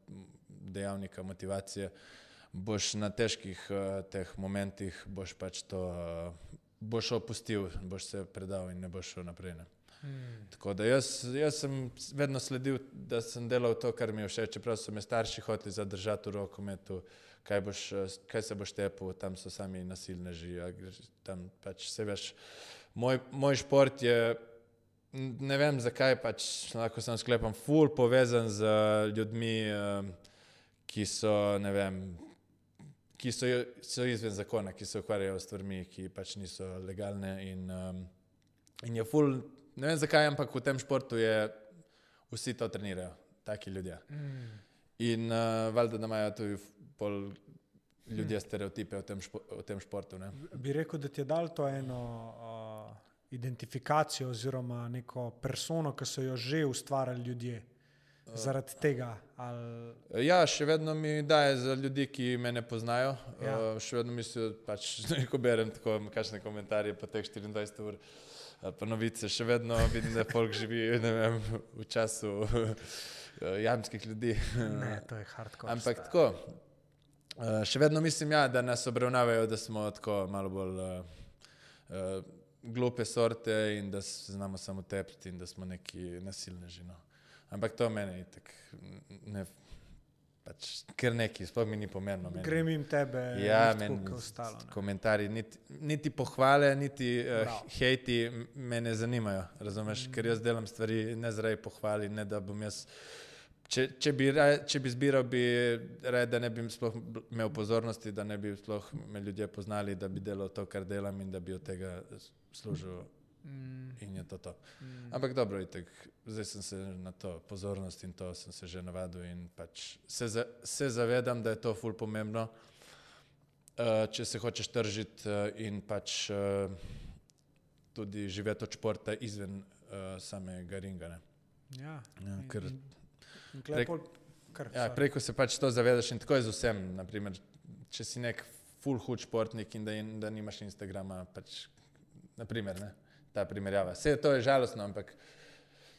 dejavnika motivacije, boš na težkih uh, teh momentih boš pač to uh, boš opustil, boš se predal in ne boš šel naprej. Ne. Hmm. Tako da jaz, jaz sem vedno sledil, da sem delal to, kar mi je všeč. Čeprav so me starši hoteli zadržati v rokometu, kaj, boš, kaj se boš tepel, tam so sami nasilneži. Tam pač se veš. Moj, moj šport je, ne vem zakaj, pač lahko sem sklepam, ful povezan z ljudmi, ki so, ne vem, ki so, so izven zakona, ki se ukvarjajo s stvarmi, ki pač niso legalne. In, um, in je ful, ne vem zakaj, ampak v tem športu je, vsi to trenirajo, taki ljudje. Mm. In uh, valjda, da imajo tudi pol ljudje mm. stereotipe o tem, špo, o tem športu. Ne? Bi rekel, da ti je dal to eno. Uh, Identifikacijo oziroma neko persono, ki so jo že ustvarjali ljudje zaradi tega? Ali... Ja, še vedno mi daje za ljudi, ki me ne poznajo. Ja. Uh, še vedno mislim, da pač, ko berem tako kakšne komentarje po teh 24 ur, pa novice, še vedno vidim, da folk živi vem, v času uh, jamskih ljudi. Ne, to je hardcore. Ampak tako, uh, še vedno mislim, ja, da nas obravnavajo, da smo tako malo bolj uh, glupe sorte in da se znamo samo tepiti in da smo neki nasilneži. No. Ampak to meni je tako, ne, pač, ker neki, sploh mi ni pomembno. Grem jim tebe, ja, meni ostalo. Komentarji, niti, niti pohvale, niti uh, hejti me ne zanimajo. Razumeš, mm. ker jaz delam stvari ne zaradi pohvali, ne da bom jaz. Če, če, bi, če bi zbiral, bi rekel, da ne bi sploh imel pozornosti, da ne bi sploh me ljudje poznali, da bi delal to, kar delam in da bi od tega služil. Mm. Mm. In je to to. Mm. Ampak dobro, itek, zdaj sem se na to pozornost in to sem se že navadil in pač se, za, se zavedam, da je to ful pomembno, uh, če se hočeš tržiti uh, in pač uh, tudi živeti od športa izven uh, samega ringa. Ne. Ja, ja ker, in, in preko, kar, ja, preko se pač to zavedaš in tako je z vsem. Naprimer, če si nek ful hud športnik in da, in, da nimaš Instagrama, pač, naprimer, ne ta primerjava. Vse to je žalostno, ampak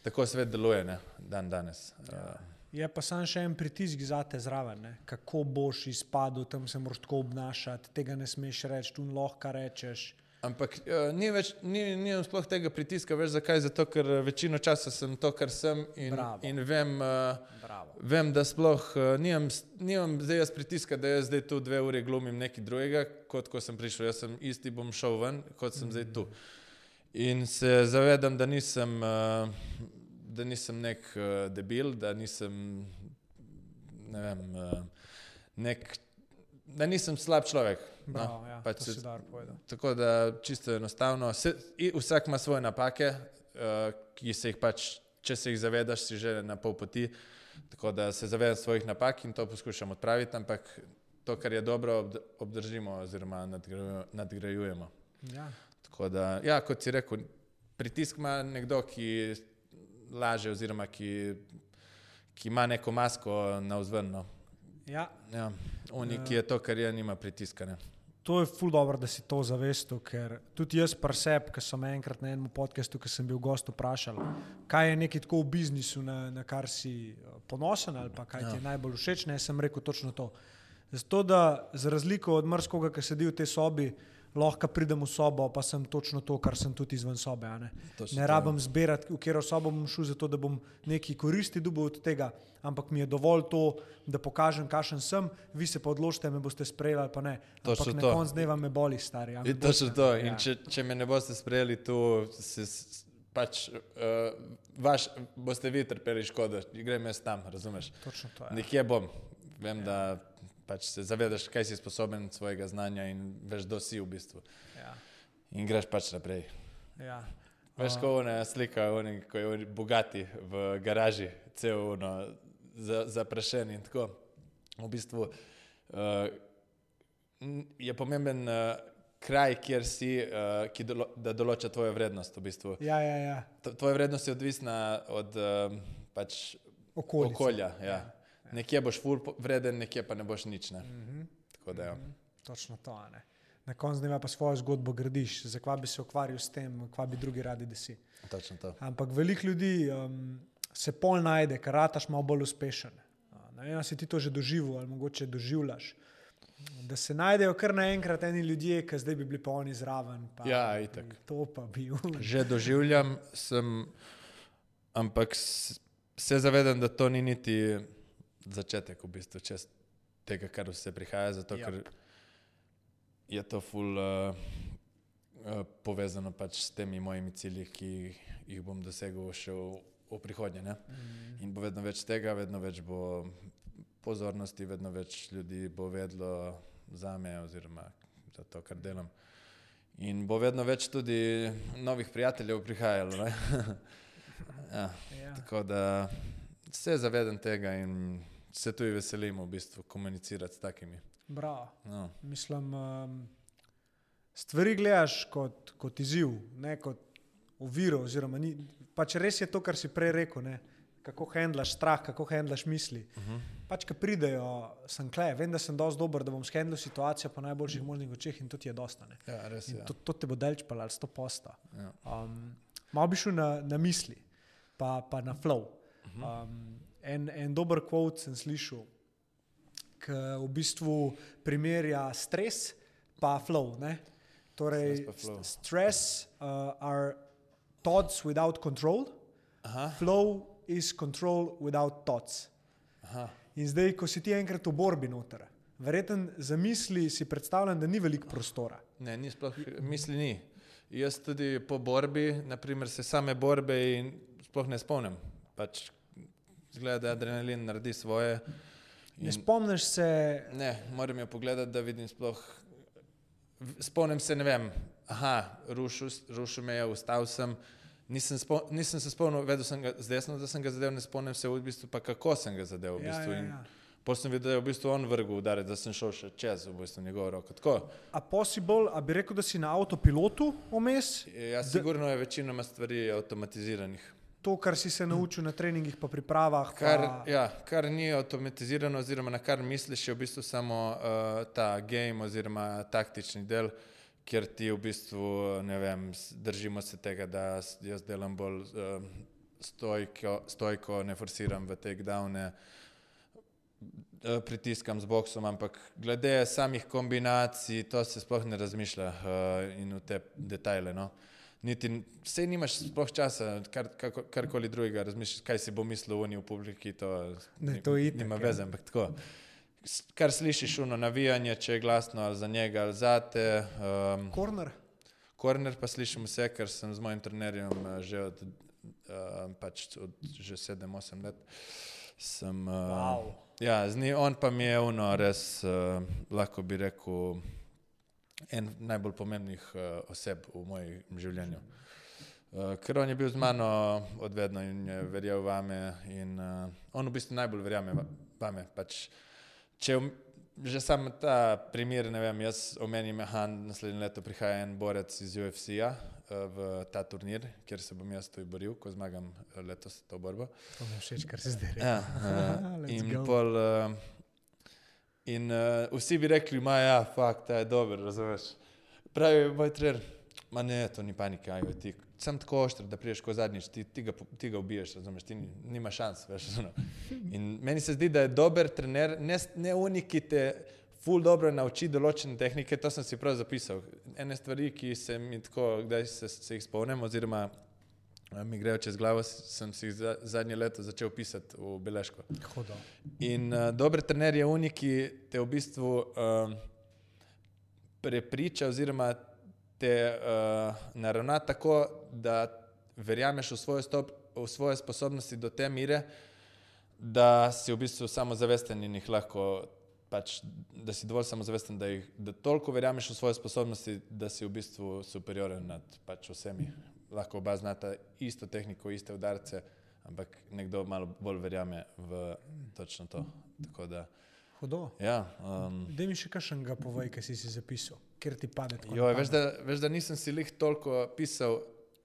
tako svet deluje ne, dan danes. Ja. Je pa samo še en pritisk za te zraven, ne? kako boš izpadel, tam se moraš tako obnašati, tega ne smeš reči, tu lahko rečeš. Ampak uh, ni več, ni, ni sploh tega pritiska, veš zakaj? Zato, ker večino časa sem to, kar sem in, in vem, uh, vem, da sploh uh, nimam, nimam zdaj jaz pritiska, da jaz zdaj tu dve ure glumim nekaj drugega, kot ko sem prišel. Jaz sem isti, bom šel ven, kot sem mm -hmm. zdaj tu. In se zavedam, da nisem, uh, da nisem nek uh, debil, da nisem, ne vem, uh, nek, da nisem slab človek. No, Bravo, no, ja, pač se, tako da čisto enostavno. Se, vsak ima svoje napake, ki se jih pač, če se jih zavedaš, si že na pol poti. Tako da se zavedam svojih napak in to poskušam odpraviti, ampak to, kar je dobro, obdržimo oziroma nadgrajujemo. Ja. Tako da, ja, kot si rekel, pritisk ima nekdo, ki laže, oziroma ki, ki ima neko masko na vzvrno. Ja. Ja, oni, ki je to, kar je, nima pritiska. Ne. To je ful dobro, da si to zavestil, ker tudi jaz preseb, ki sem enkrat na enem podkastu, ki sem bil gost, vprašal, kaj je nekaj tako v biznisu, na, na kar si eh, ponosen ali pa kaj ja. ti je najbolj všeč. Ne, sem rekel točno to. Zato, da za razliko od mrskoga, ki sedi v tej sobi, lahko pridem v sobo, pa sem točno to, kar sem tudi izven sobe. Ne, ne rabim zbirati, v katero sobo bom šel, zato da bom nekaj koristi dobil od tega, ampak mi je dovolj to, da pokažem, kakšen sem, vi se pa odločite, me boste sprejeli ali pa ne. Ampak na koncu dneva me boli, stari. In to je to. In ja. če, če me ne boste sprejeli, tu se. Pač, uh, vaš, boste vi trpeli škodo, gremo jaz tam, razumeš? Točno to. Ja. Nekje bom, vem, ja. da pač se zavedaš, kaj si sposoben svojega znanja in veš, kdo si v bistvu. Ja. In greš pač naprej. Ja. Veš, ko je slika, oni, ko je bogati v garaži, cel ono, zaprašen in tako. v bistvu uh, je pomemben uh, kraj, kjer si, uh, ki dolo, da določa tvojo vrednost. V bistvu. Ja, ja, ja. Tvoja vrednost je odvisna od uh, pač, Okolice. okolja. Ja. Nekje boš ful vreden, nekje pa ne boš nič. Ne. Mhm. Tako da, ja. Točno to. Ne? Na koncu dneva pa svojo zgodbo gradiš, zakaj bi se ukvarjal s tem, kva bi drugi radi, da si. Točno to. Ampak veliko ljudi um, se pol najde, ker rataš malo bolj uspešen. Ne vem, si ti to že doživel ali mogoče doživljaš. Da se najdejo kar naenkrat eni ljudje, ki zdaj bi bili pa oni zraven. Pa, Ja, itak. To pa bi. Že doživljam, sem, ampak se zavedam, da to ni niti začetek v bistvu čez tega, kar vse prihaja, zato Ja. ker je to ful uh, uh, povezano pač s temi mojimi cilji, ki jih bom dosegel še v, v prihodnje. Ne? In bo vedno več tega, vedno več bo pozornosti, vedno več ljudi bo vedlo za me oziroma za to, kar delam. In bo vedno več tudi novih prijateljev prihajalo. ja, Ja. tako da se zavedam tega in se tudi veselim v bistvu komunicirati s takimi. Bravo. No. Mislim, um, stvari gledaš kot, kot izziv, ne kot oviro. oziroma Ni, pač res je to, kar si prej rekel. Ne? Kako handlaš strah, kako handlaš misli. Uh -huh. Pač, ki pridejo, sem kle, vem, da sem dovolj dober, da bom shendlil situacijo po najboljših možnih očeh in to ti je dosta. Ne? Ja, res. In to, to te bo delč pa ali sto posta. Ja. Um, malo bi šel na, na misli, pa, pa na flow. Um, en, en dober kvot sem slišal, ki v bistvu primerja stres pa flow. Ne? Torej, Stres pa flow. st- stress uh, are thoughts without control, Aha, flow is control without thoughts. aha. In zdaj, ko si ti enkrat v borbi noter, verjeten za misli si predstavljam, da ni veliko prostora. Ne, ni sploh misli ni. Jaz tudi po borbi, naprimer, se same borbe in sploh ne spomnim. Pač zgleda, da adrenalin naredi svoje. Ne spomniš se, Ne, moram jo pogledati, da vidim sploh. Spomnim se, ne vem, aha, rušil, rušil me je, ustal sem. Nisem, spo, nisem se spomnil, vedel sem ga z desno, da sem ga zadev, ne spomnim se v bistvu pa kako sem ga zadev. V Ja, bistvu. ja, In ja. Potem sem videl, da je v bistvu on vrgel udarec, da sem šel še čez v bistvu njegovo roko. Tako. A possible, a bi rekel, da si na avtopilotu vmes, Ja, sigurno je večinoma stvari avtomatiziranih. To, kar si se naučil na treningih, pa pripravah. Kar, pa, ja, kar ni avtomatizirano, oziroma na kar misliš, je v bistvu samo uh, ta game oziroma taktični del, kjer ti v bistvu, ne vem, držimo se tega, da jaz delam bolj uh, stojko, stojko, ne forsiram v takedowne, eh, pritiskam z boksom, ampak glede samih kombinacij, to se sploh ne razmišlja uh, in v te detajle. No. Niti, vse nimaš sploh časa, kar, kako, karkoli drugega razmišljati, kaj si bo mislil oni v publiki, to, Ne, ni- to itak, nima ja. veze, ampak tako. Kar slišiš, uno navijanje, če je glasno ali za njega ali zate. Um, Korner. Korner pa slišim vse, ker sem z mojim trenerjem eh, že od, uh, pač od že 7-8 let. Sem, uh, Wow. Ja, z njim, on pa mi je uno res, uh, lahko bi rekel, en najbolj pomembnih uh, oseb v mojem življenju. Uh, ker on je bil z mano odvedno in je verjel vame in uh, on v bistvu najbolj verjame va- vame. Pač, če om- že sam ta primer, ne vem, jaz omenim, da naslednje leto prihaja en borec iz UFC-ja uh, v ta turnir, kjer se bom jaz tudi boril, ko zmagam letos to borbo. To mi je všeč, kar se zdaj reče. Ja, uh, in go. pol, uh, in uh, vsi bi rekli, ma ja, fakt, ta je dober, razumeš. Pravi moj trener, ma ne, to ni panika, ajoj, ti sem tako ošter, da priješ ko zadnjič, ti, ti, ga, ti ga ubiješ, razumeš, ti ni, nima šans, veš. ono. In meni se zdi, da je dober trener, ne, ne oni, ki te ful dobro nauči določene tehnike, to sem si prav zapisal. Ene stvari, ki se mi tako, kdaj se, se jih spomnim, oziroma mi grejo čez glavo, sem si za, zadnje leto začel pisati v beležko. Hodo. In uh, dober trener je unik, ki te v bistvu um, prepriča oziroma te uh, naravna tako, da verjameš v svoje, stop, v svoje sposobnosti do te mere, da si v bistvu samozavesten in jih lahko, pač, da si dovolj samozavesten, da, jih, da toliko verjameš v svoje sposobnosti, da si v bistvu superioren nad pač vsemi. Lahko oba znata isto tehniko, iste udarce, ampak nekdo malo bolj verjame v točno to. Tako da Hudo. Ja, um, Da mi še kakšnega povej, kaj si si zapisal, ker ti pade tako. jo, veš, da, veš, da nisem si jih toliko pisal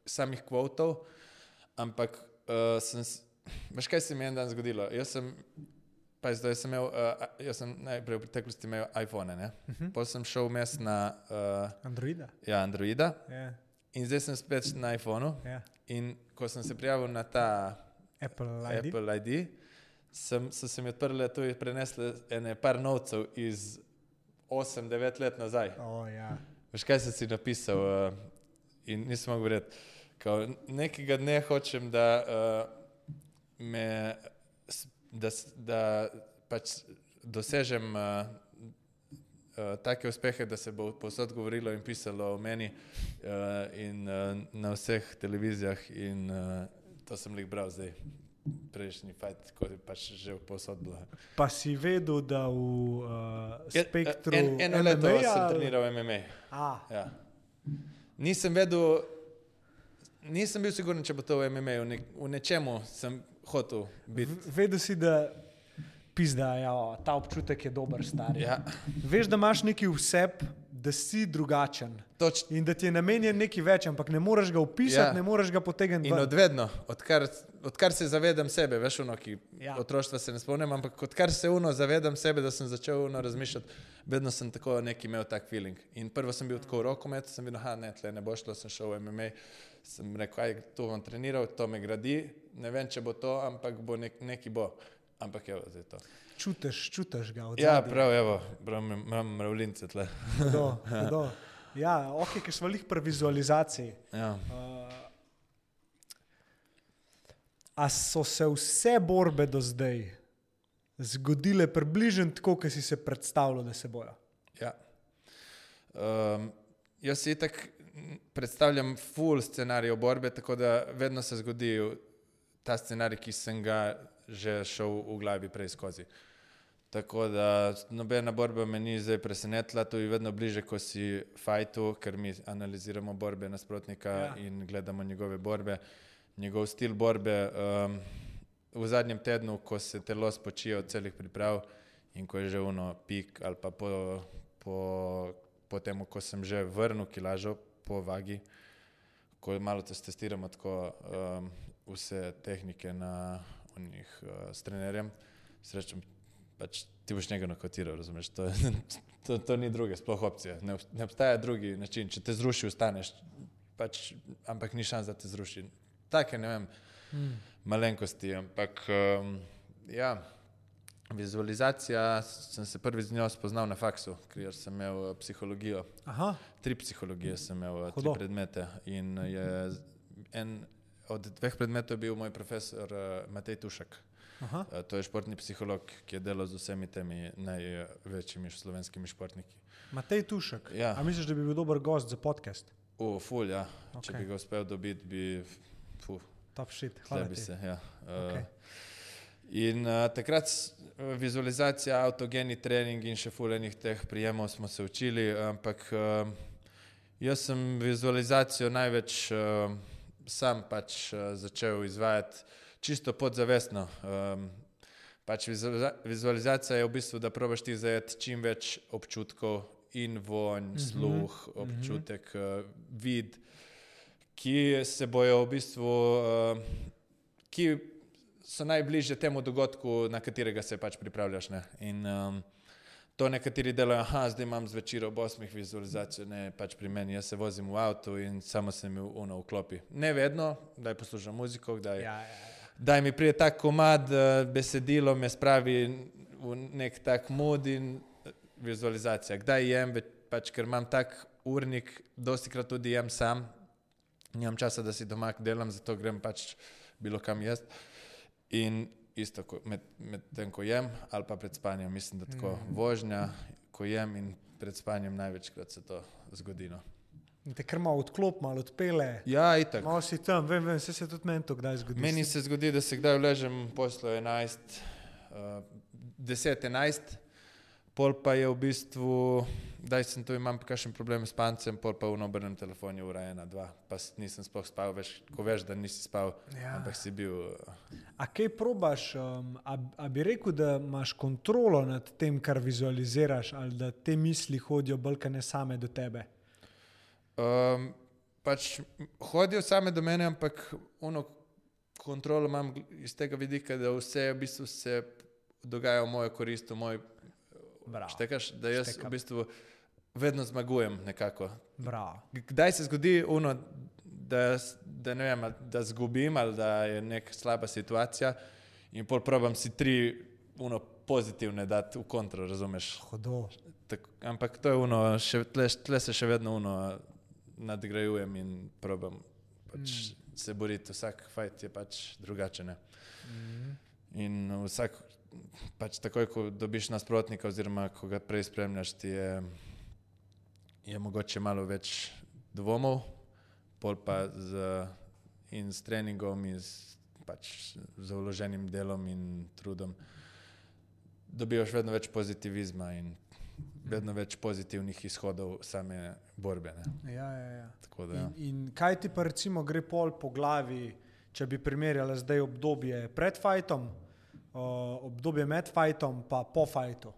samih kvotov, ampak uh, sem, veš, kaj se mi je en dan zgodilo. Jaz sem, pa zdaj sem imel, uh, jaz sem najprej v preteklosti imel iPhone, ne? Uh -huh. Potem sem šel vmes na uh, Androida. ja, Androida Ja, in zdaj sem spet na iPhonu. ja. In ko sem se prijavil na ta Apple ID. Apple ID, sem, so se mi odprle tu in prenesle ene par novcev iz 8-9 let nazaj. O, ja. Veš, kaj sem si napisal uh, in nisem mogel verjeti. Kao, nekega dne hočem, da uh, me, da, da pač dosežem uh, uh, take uspehe, da se bo posod govorilo in pisalo o meni uh, in uh, na vseh televizijah in uh, to sem jih bral zdaj. Prejšnji fajt, ko je pač že posod bila. Pa si vedel, da v uh, spektru. En, eno leto MMA-ja sem ali- treniral MMA. A, Ja. Nisem vedel, nisem bil siguren, če bo to v MMA, v, ne, v nečemu sem hotel biti. v- vedel si, da pizda, ja, ta občutek je dober, star. Ja, Veš, da imaš neki vseb, da si drugačen toč, in da ti je namenjen nekaj več, ampak ne moreš ga opisati, Ja. ne moreš ga potegniti. in ven. odvedno, odkar, odkar se zavedam sebe, veš, ono, ki Ja. ja. otroštva se ne spomnim, ampak odkar se uno zavedam sebe, da sem začel uno razmišljati, vedno sem tako neki imel tak feeling. In prvo sem bil tako v rokometu, sem videl, da ne, tle ne bo šlo, sem šel v MMA. Sem rekel, aj to bom treniral, to me gradi, ne vem, če bo to, ampak bo nek, neki bo. Ampak je zdaj to. Čutiš, čutiš ga. od Ja, zadaj. prav, evo, prav imam- mravljince tle. Hudo, hudo. Ja, ok, ker smo jih pri vizualizaciji. Ja. Uh, a so se vse borbe do zdaj zgodile približno tako, kot si se predstavljal, da se bojo? Ja. Um, jaz si tako predstavljam full scenarij borbe, tako da vedno se zgodi ta scenarij, ki sem ga že šel v glavi prej skozi. Tako da nobena borba me ni zdaj presenetila, to je vedno bliže, ko si fajtu, ker mi analiziramo borbe nasprotnika Ja. in gledamo njegove borbe, njegov stil borbe. Um, v zadnjem tednu, ko se telo spočije od celih priprav in ko je že uno pik ali pa po, po, po tem, ko sem že vrnil kilažo po vagi, ko malo te testiramo tako um, vse tehnike na njih uh, s trenerjem, srečam, pač ti boš njega nakotiral, razumeš, to, je, to, to ni druge, sploh opcije, ne, ne obstaja drugi način, če te zruši, ustaneš, pač, ampak ni šans, da te zruši. Take, ne vem, Hmm. malenkosti, ampak um, ja, vizualizacija, sem se prvi z njo spoznal na faksu, ker sem imel uh, psihologijo. Aha, Tri psihologije sem imel, uh, Hudo. tri predmete. In je en od dveh predmetov je bil moj profesor uh, Matej Tušek. aha. Uh, to je športni psiholog, ki je delal z vsemi temi največjimi slovenskimi športniki. Matej Tušek. Ja. A misliš, da bi bil dober gost za podcast? U, ful, ja. Okay. Če bi ga uspel dobiti, bi. Fuh, Top shit. Hvala bi se, ja. Uh, Okej. In uh, takrat vizualizacija, avtogeni trening in še fulejnih teh prijemov smo se učili, ampak uh, jaz sem vizualizacijo največ uh, sam pač uh, začel izvajati čisto podzavestno. Um, pač vizualiza vizualizacija je v bistvu, da probaš ti zajeti čim več občutkov in vonj, Mhm, sluh, mhm. občutek, uh, vid, ki se bojo v bistvu, uh, ki so najbližje temu dogodku, na katerega se pač pripravljaš. Ne? In um, to nekateri delajo, ah, zdaj imam zvečer ob 8 vizualizacijo, ne pač pri meni, jaz se vozim v avtu in samo se mi uno vklopi. Ne vedno, da poslušam muziko, kdaj, Ja, ja, ja. da mi prije tak komad, eh, besedilo me spravi v nek tak mod in eh, vizualizacija. Kdaj jem, ve- pač ker imam tak urnik, dosti krat tudi jem sam, nimam časa, da si doma delam, zato grem pač bilo kam jaz. In isto ko- med, med tem, ko jem, ali pa pred spanjem, mislim, da tako Mhm. vožnja, ko jem in pred spanjem največkrat se to zgodi. No. In te kar malo odklop, malo odpele. Ja, itak. Malo si tam, vem, vem, se, se tudi meni to kdaj zgodi. Meni se zgodi, da se kdaj vležem poslo 11, uh, 10, 11, pol pa je v bistvu, da sem tu imam kakšen problem s pancem, pol pa v obrnem telefonu ura 1, 2, pa nisem sploh spal, veš, ko veš, da nisi spal, Ja. ampak si bil. A kaj probaš, um, a, a bi rekel, da imaš kontrolo nad tem, kar vizualiziraš, ali da te misli hodijo bolj kot ne same do tebe? Um, pač hodijo same do mene, ampak ono kontrolo imam iz tega vidika, da vse v bistvu se dogaja v mojo korist, v moj Bravo. štekaš, da jaz Štekam. v bistvu vedno zmagujem nekako. Bravo. Kdaj se zgodi ono, da, s- da, ne vem, da zgubim ali da je neka slaba situacija in pol probam si tri uno, pozitivne dati v kontro, razumeš? Hodo. Tak, ampak to je uno, še, tle, tle se še vedno uno nadgrajujem in probam pač mm. se boriti. Vsak fajt je pač drugačen. Mm. In vsak, pač takoj, ko dobiš nasprotnika, oziroma ko ga prej spremljaš, ti je, je mogoče malo več dvomov, pol pa z, in s treningom, in s, pač z vloženim delom in trudom. Dobivaš vedno več pozitivizma in vedno več pozitivnih izhodov same borbe. Ne. Ja, ja, ja. Tako da, ja. In, in kaj ti pa recimo gre pol po glavi, če bi primerjala zdaj obdobje pred fajtom, obdobje med fajtom, pa po fajtu?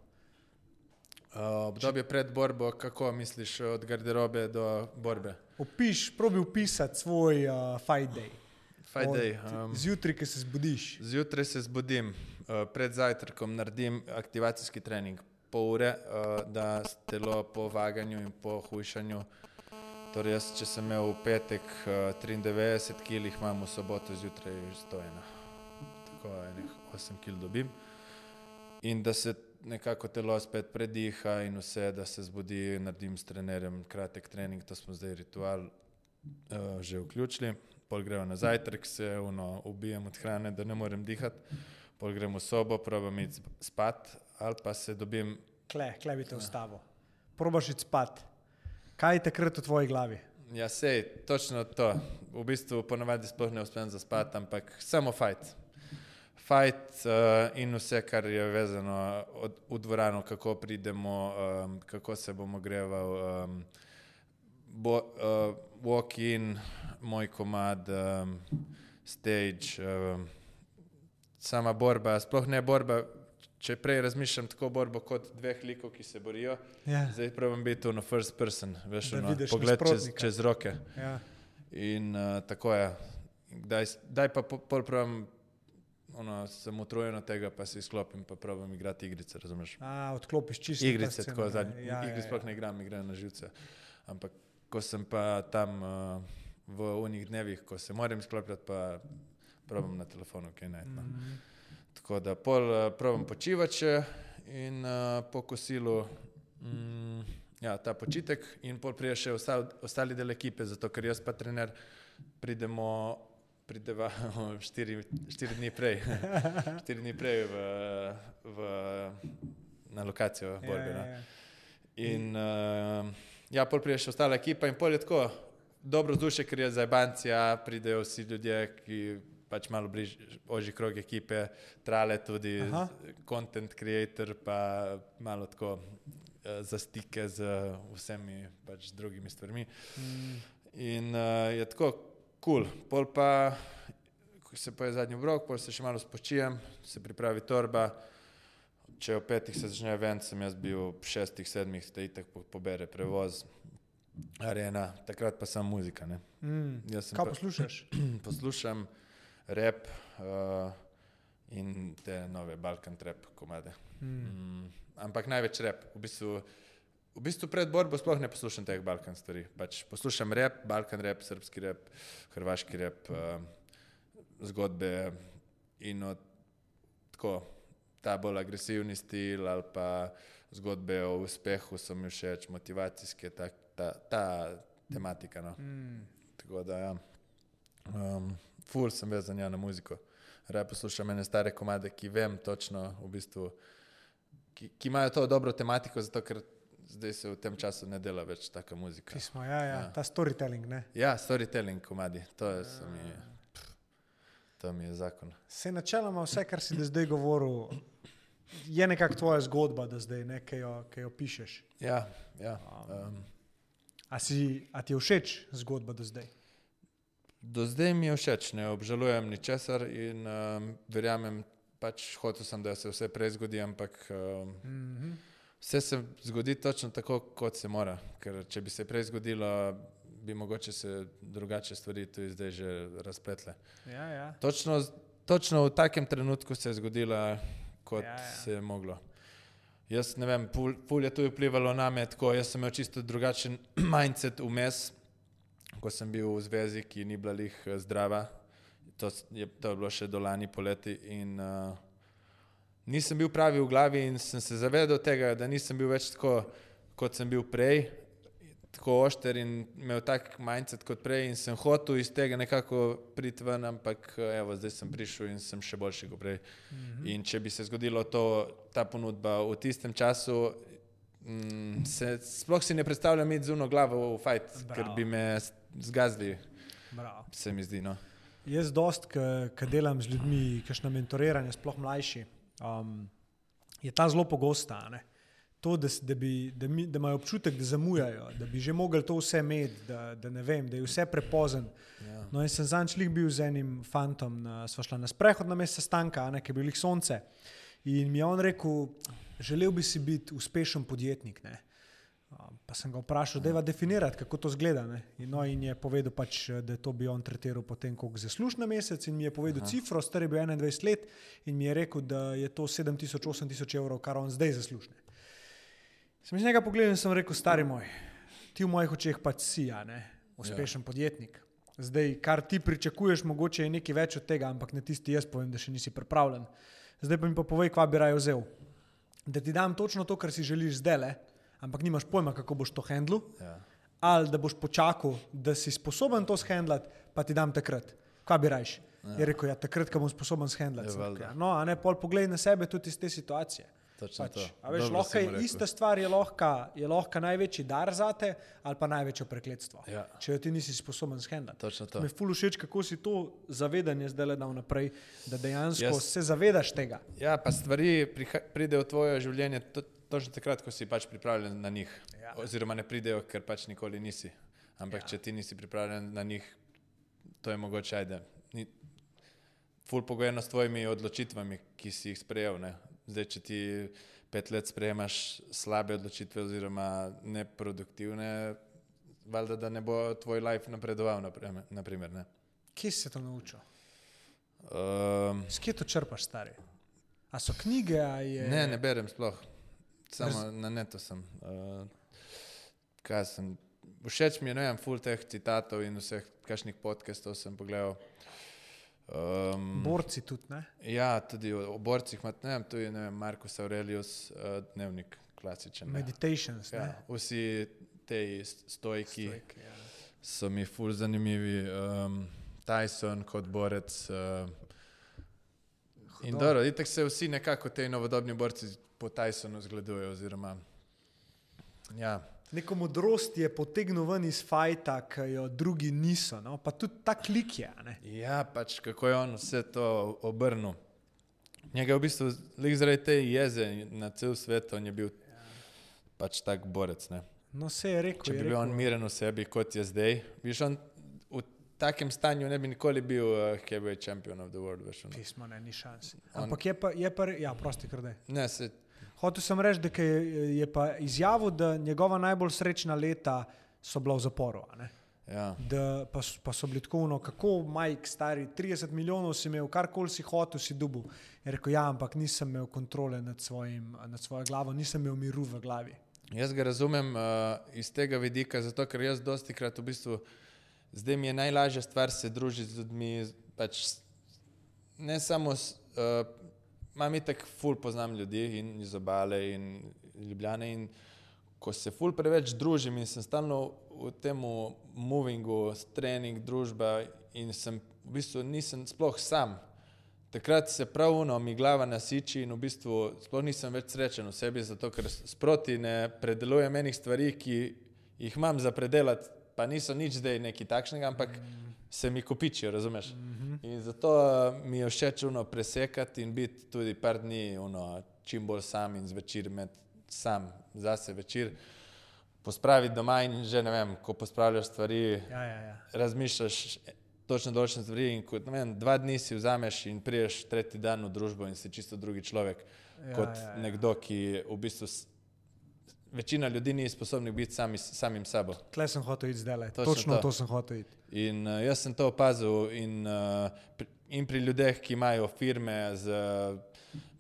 Uh, obdobje pred borbo, kako misliš, od garderobe do borbe? Opiš, probi opisati svoj uh, fight day. Fight Od day. Um, Zjutraj, ki se zbudiš. Zjutraj se zbudim, uh, pred zajtrkom naredim aktivacijski trening, pol ure, uh, da telo po vaganju in po hujšanju. Torej, jaz, če sem imel v petek uh, 93 kg, imam v soboto zjutraj 101. Tako enih 8 kg dobim. In da se nekako telo spet prediha in vse, da se zbudi, naredim s trenerjem kratek trening, to smo zdaj ritual uh, že vključili. Pol gremo na zajtrk, se uno, ubijem od hrane, da ne morem dihati, pol gremo v sobo, probam iti spat ali pa se dobim. Kle, kle bi te ustavil. Probaš iti spat. Kaj je takrat v tvoji glavi? Ja, sej, točno to. V bistvu ponavadi sploh ne uspem zaspati, ampak samo fajt. Fajt uh, in vse, kar je vezano od, v dvorano, kako pridemo, um, kako se bomo greval. Um, bo, uh, walk in, moj komad, um, stage, um, sama borba, sploh ne borba. Če prej razmišljam tako borbo kot dveh likov, ki se borijo, Ja. zdaj pravim biti na first person, veš, Da ono, pogled čez, čez roke. Ja. In uh, tako je. Kdaj, s- daj pa po- pol pravim, ono, sem utrujen od tega, pa si izklopim, pa pravim igrati igrice, razumeš? A, odklopiš čisto. Igrice, tako zadnje. Ja, Igri sploh ne igram, igram na živce. Ampak ko sem pa tam uh, v unih dnevih, ko se moram izklopiti, pa probam na telefonu, kaj naj. No. Mhm. Tako da pol uh, probam počivati še in uh, po kosilu mm, ja, ta počitek in pol prije še ostal, ostali del ekipe, zato ker jaz pa trener pridemo, prideva štiri, štiri dni prej, štiri dni prej v, v, na lokacijo borbe. Ja, ja, ja. In uh, ja, pol prije še ostala ekipa in pol je tako dobro vzdušje, ker je za Bancija, pridejo vsi ljudje, ki pač malo bliž, ožji krog ekipe, trale tudi Aha. content creator, pa malo tako uh, za stike z vsemi pač drugimi stvarmi. Mm. In uh, je tako kul. Cool. Pol pa, ko se poje zadnji obrok, pol se še malo spočijem, se pripravi torba. Če ob petih se začne event, sem jaz bil ob šestih, sedmih, itak po- pobere prevoz, arena, takrat pa samo muzika. Ne. Mm. Jaz sem Kaj pa- poslušaš? Poslušam rap uh, in te nove Balkan trap komade. Mm. Mm, ampak največ rep. V bistvu, v bistvu pred borbo sploh ne poslušam teh Balkan stvari. Pač poslušam rep, Balkan rep, srpski rep, hrvaški rep, uh, zgodbe in od, tako, ta bolj agresivni stil ali pa zgodbe o uspehu so mi všeč, motivacijske, ta, ta, ta tematika. No. Mm. Tako da, ja. um, ful sem vezan ja, na muziko. Raj poslušam ene stare komade, ki vem točno, v bistvu, ki, ki imajo to dobro tematiko, zato ker zdaj se v tem času ne dela več taka muzika. Pismo, ja, ja, Ja. ta storytelling. Ne? Ja, storytelling komadi, to je, so mi, pff, to mi je zakon. Se načeloma vse, kar si zdaj govoril, je nekako tvoja zgodba, da zdaj nekaj jo, ki jo pišeš. Ja, ja. Um, A, si, a ti je všeč zgodba do zdaj? Do zdaj mi je všeč, ne obžalujem ničesar in um, verjamem, pač hotel sem, da se vse prej zgodi, ampak um, Mm -hmm. Vse se zgodi točno tako, kot se mora. Ker če bi se prej zgodilo, bi mogoče se drugače stvari tudi zdaj že razpletle. Ja, ja. Točno, točno v takem trenutku se je zgodila, kot Ja, ja, se je moglo. Jaz ne vem, pul, pul je tudi vplivalo na me, tako jaz sem imel čisto drugačen mindset vmes, ko sem bil v zvezi, ki ni bila lih eh, zdrava. To je, to je bilo še dolani poleti in uh, nisem bil pravi v glavi in sem se zavedal tega, da nisem bil več tako, kot sem bil prej, tako ošter in imel tak mindset kot prej in sem hotel iz tega nekako priti ven, ampak evo, zdaj sem prišel in sem še boljši kot prej. Mhm. In če bi se zgodilo to, ta ponudba v tistem času, mm, se, sploh si ne predstavljam iti z uno glavo v fajt, ker Bravo. bi me zgazili, Bravo. se mi zdi. No. Jaz dost, ki delam z ljudmi, kakšno mentoriranje, sploh mlajši, um, je ta zelo pogosta. ne. To, da, da, bi, da, mi, da imajo občutek, da zamujajo, da bi že mogli to vse imeti, da, da ne vem, da je vse prepozen. Ja. No, in sem zanjčlik bil z enim fantom, na, sva šla na sprehod na mesto stanka, a ne, ki je bil jih sonce. In mi je on rekel, želel bi si biti uspešen podjetnik. Ne. Pa sem ga vprašal, da je definirati, kako to zgleda. Ne. In, no, in je povedal, pač, da to bi on tretiral potem, koliko zasluž na mesec. In mi je povedal Aha. cifro, star je bil 21 let, in mi je rekel, da je to 7000-8000 evrov, kar on zdaj zasluži. Sem iz njega pogledal in sem rekel, stari moj, ti v mojih očeh pač si, a ne, uspešen ja. podjetnik. Zdaj, kar ti pričakuješ, mogoče je nekaj več od tega, ampak na tisti jaz povem, da še nisi pripravljen. Zdaj pa mi pa povej, kva bi raje vzel. Da ti dam točno to, kar si želiš zdaj, le, ampak nimaš pojma, kako boš to handlu, Ja. ali da boš počakal, da si sposoben to shendlati, pa ti dam takrat. Kva bi rajš? Ja. Je rekel, ja, takrat, ko bom sposoben shendlati. Ja. No, a ne, pol poglej na sebe tudi iz te situacije. Točno Pač, veš, lahko je rekel. ista stvar, je lahko, je lahko največji dar zate ali pa največje prekletstvo. Ja. Če jo ti nisi sposoben to. Mi je ful všeč, kako si to zavedanje zdaj le dal naprej, da dejansko Jaz- se zavedaš tega. Ja, pa stvari pridejo v tvoje življenje to, točno takrat, ko si pač pripravljen na njih. Ja. Oziroma ne pridejo, ker pač nikoli nisi. Ampak Ja. če ti nisi pripravljen na njih, to je mogoče ajde. Ni, ful pogojeno s tvojimi odločitvami, ki si jih sprejel. Ne? Zdaj, če ti pet let sprejemaš slabe odločitve oziroma neproduktivne, valjda, da ne bo tvoj life napredoval, naprimer. ne? Kje si se to naučil? Um, S kje to črpaš, stari? A so knjige, je. Ne, ne berem sploh. Samo Brz... na netu sem. Uh, kaj sem. Všeč mi je, ne vem, full teh citatov in vseh kakšnih podcastov sem pogledal. Um, Borci tudi, ne? ja, tudi o, o borcih, ima, ne vem, tu je ne Markus Aurelius, uh, dnevnik, klasičen. ne. Meditations, ne? Ja, vsi te stojki Stoik, ja. so mi full zanimivi. Um, Tyson kot borec. Uh, in Hudo. dobro, itek se vsi nekako ti novodobni borci po Tysonu zgledujejo. Oziroma, ja, Neko modrost je potegnil ven iz fajta, ki jo drugi niso. No? Pa tudi ta klik je. Ne? ja, pač kako je on vse to obrnil. Njega je v bistvu zaradi te jeze na cel svet, on je bil pač tak borec. Ne? No, se je rekel. Če bi bil on rekel, miren v sebi, kot je zdaj, viš, on takem stanju ne bi nikoli bil uh, heavyweight champion of the world. Veš, ono. Pismo, ne, ni šans. On- Ampak je pa, je pa, ja, prosti, da. ne, se, Hotel sem reči, da je, je pa izjavil, da njegova najbolj srečna leta so bila v zaporu. ja. Da pa, pa so bili tako, no, kako Mike, stari 30 milijonov si imel, karkoli si hotel, si dubu. Je rekel, ja, ampak nisem imel kontrole nad, svojim, nad svojo glavo, nisem imel miru v glavi. Jaz ga razumem uh, iz tega vidika, zato ker jaz dosti krat v bistvu, zdaj mi je najlažja stvar se družiti z ljudmi, pač ne samo, s, uh, imam itak ful poznam ljudi in iz obale in ljubljane in ko se ful preveč družim in sem stalno v tem movingu, trening, družba in sem v bistvu nisem sploh sam. Takrat se pravuno mi glava nasiči in v bistvu sploh nisem več srečen v sebi, zato ker sproti ne predelujem enih stvari, ki jih imam za predelati, pa niso nič zdaj neki takšnega, ampak se mi kopičijo, razumeš? In zato eh, mi je všeč uno presekati in biti tudi par dni uno, čim bolj sam in zvečer med sam zase večer. Pospraviti doma in že ne vem, ko pospravljaš stvari, Ja, ja, ja. razmišljaš točno določene stvari. In kot, vem, dva dni si vzameš in priješ tretji dan v družbo in si čisto drugi človek Ja, kot ja, ja. nekdo, ki v bistvu. Večina ljudi ni sposobnih biti sami, samim sabo. Tle sem hotel iti zdaj. Točno Točno to. to sem hotel iti. In uh, jaz sem to opazil in, uh, pri, in pri ljudeh, ki imajo firme, z,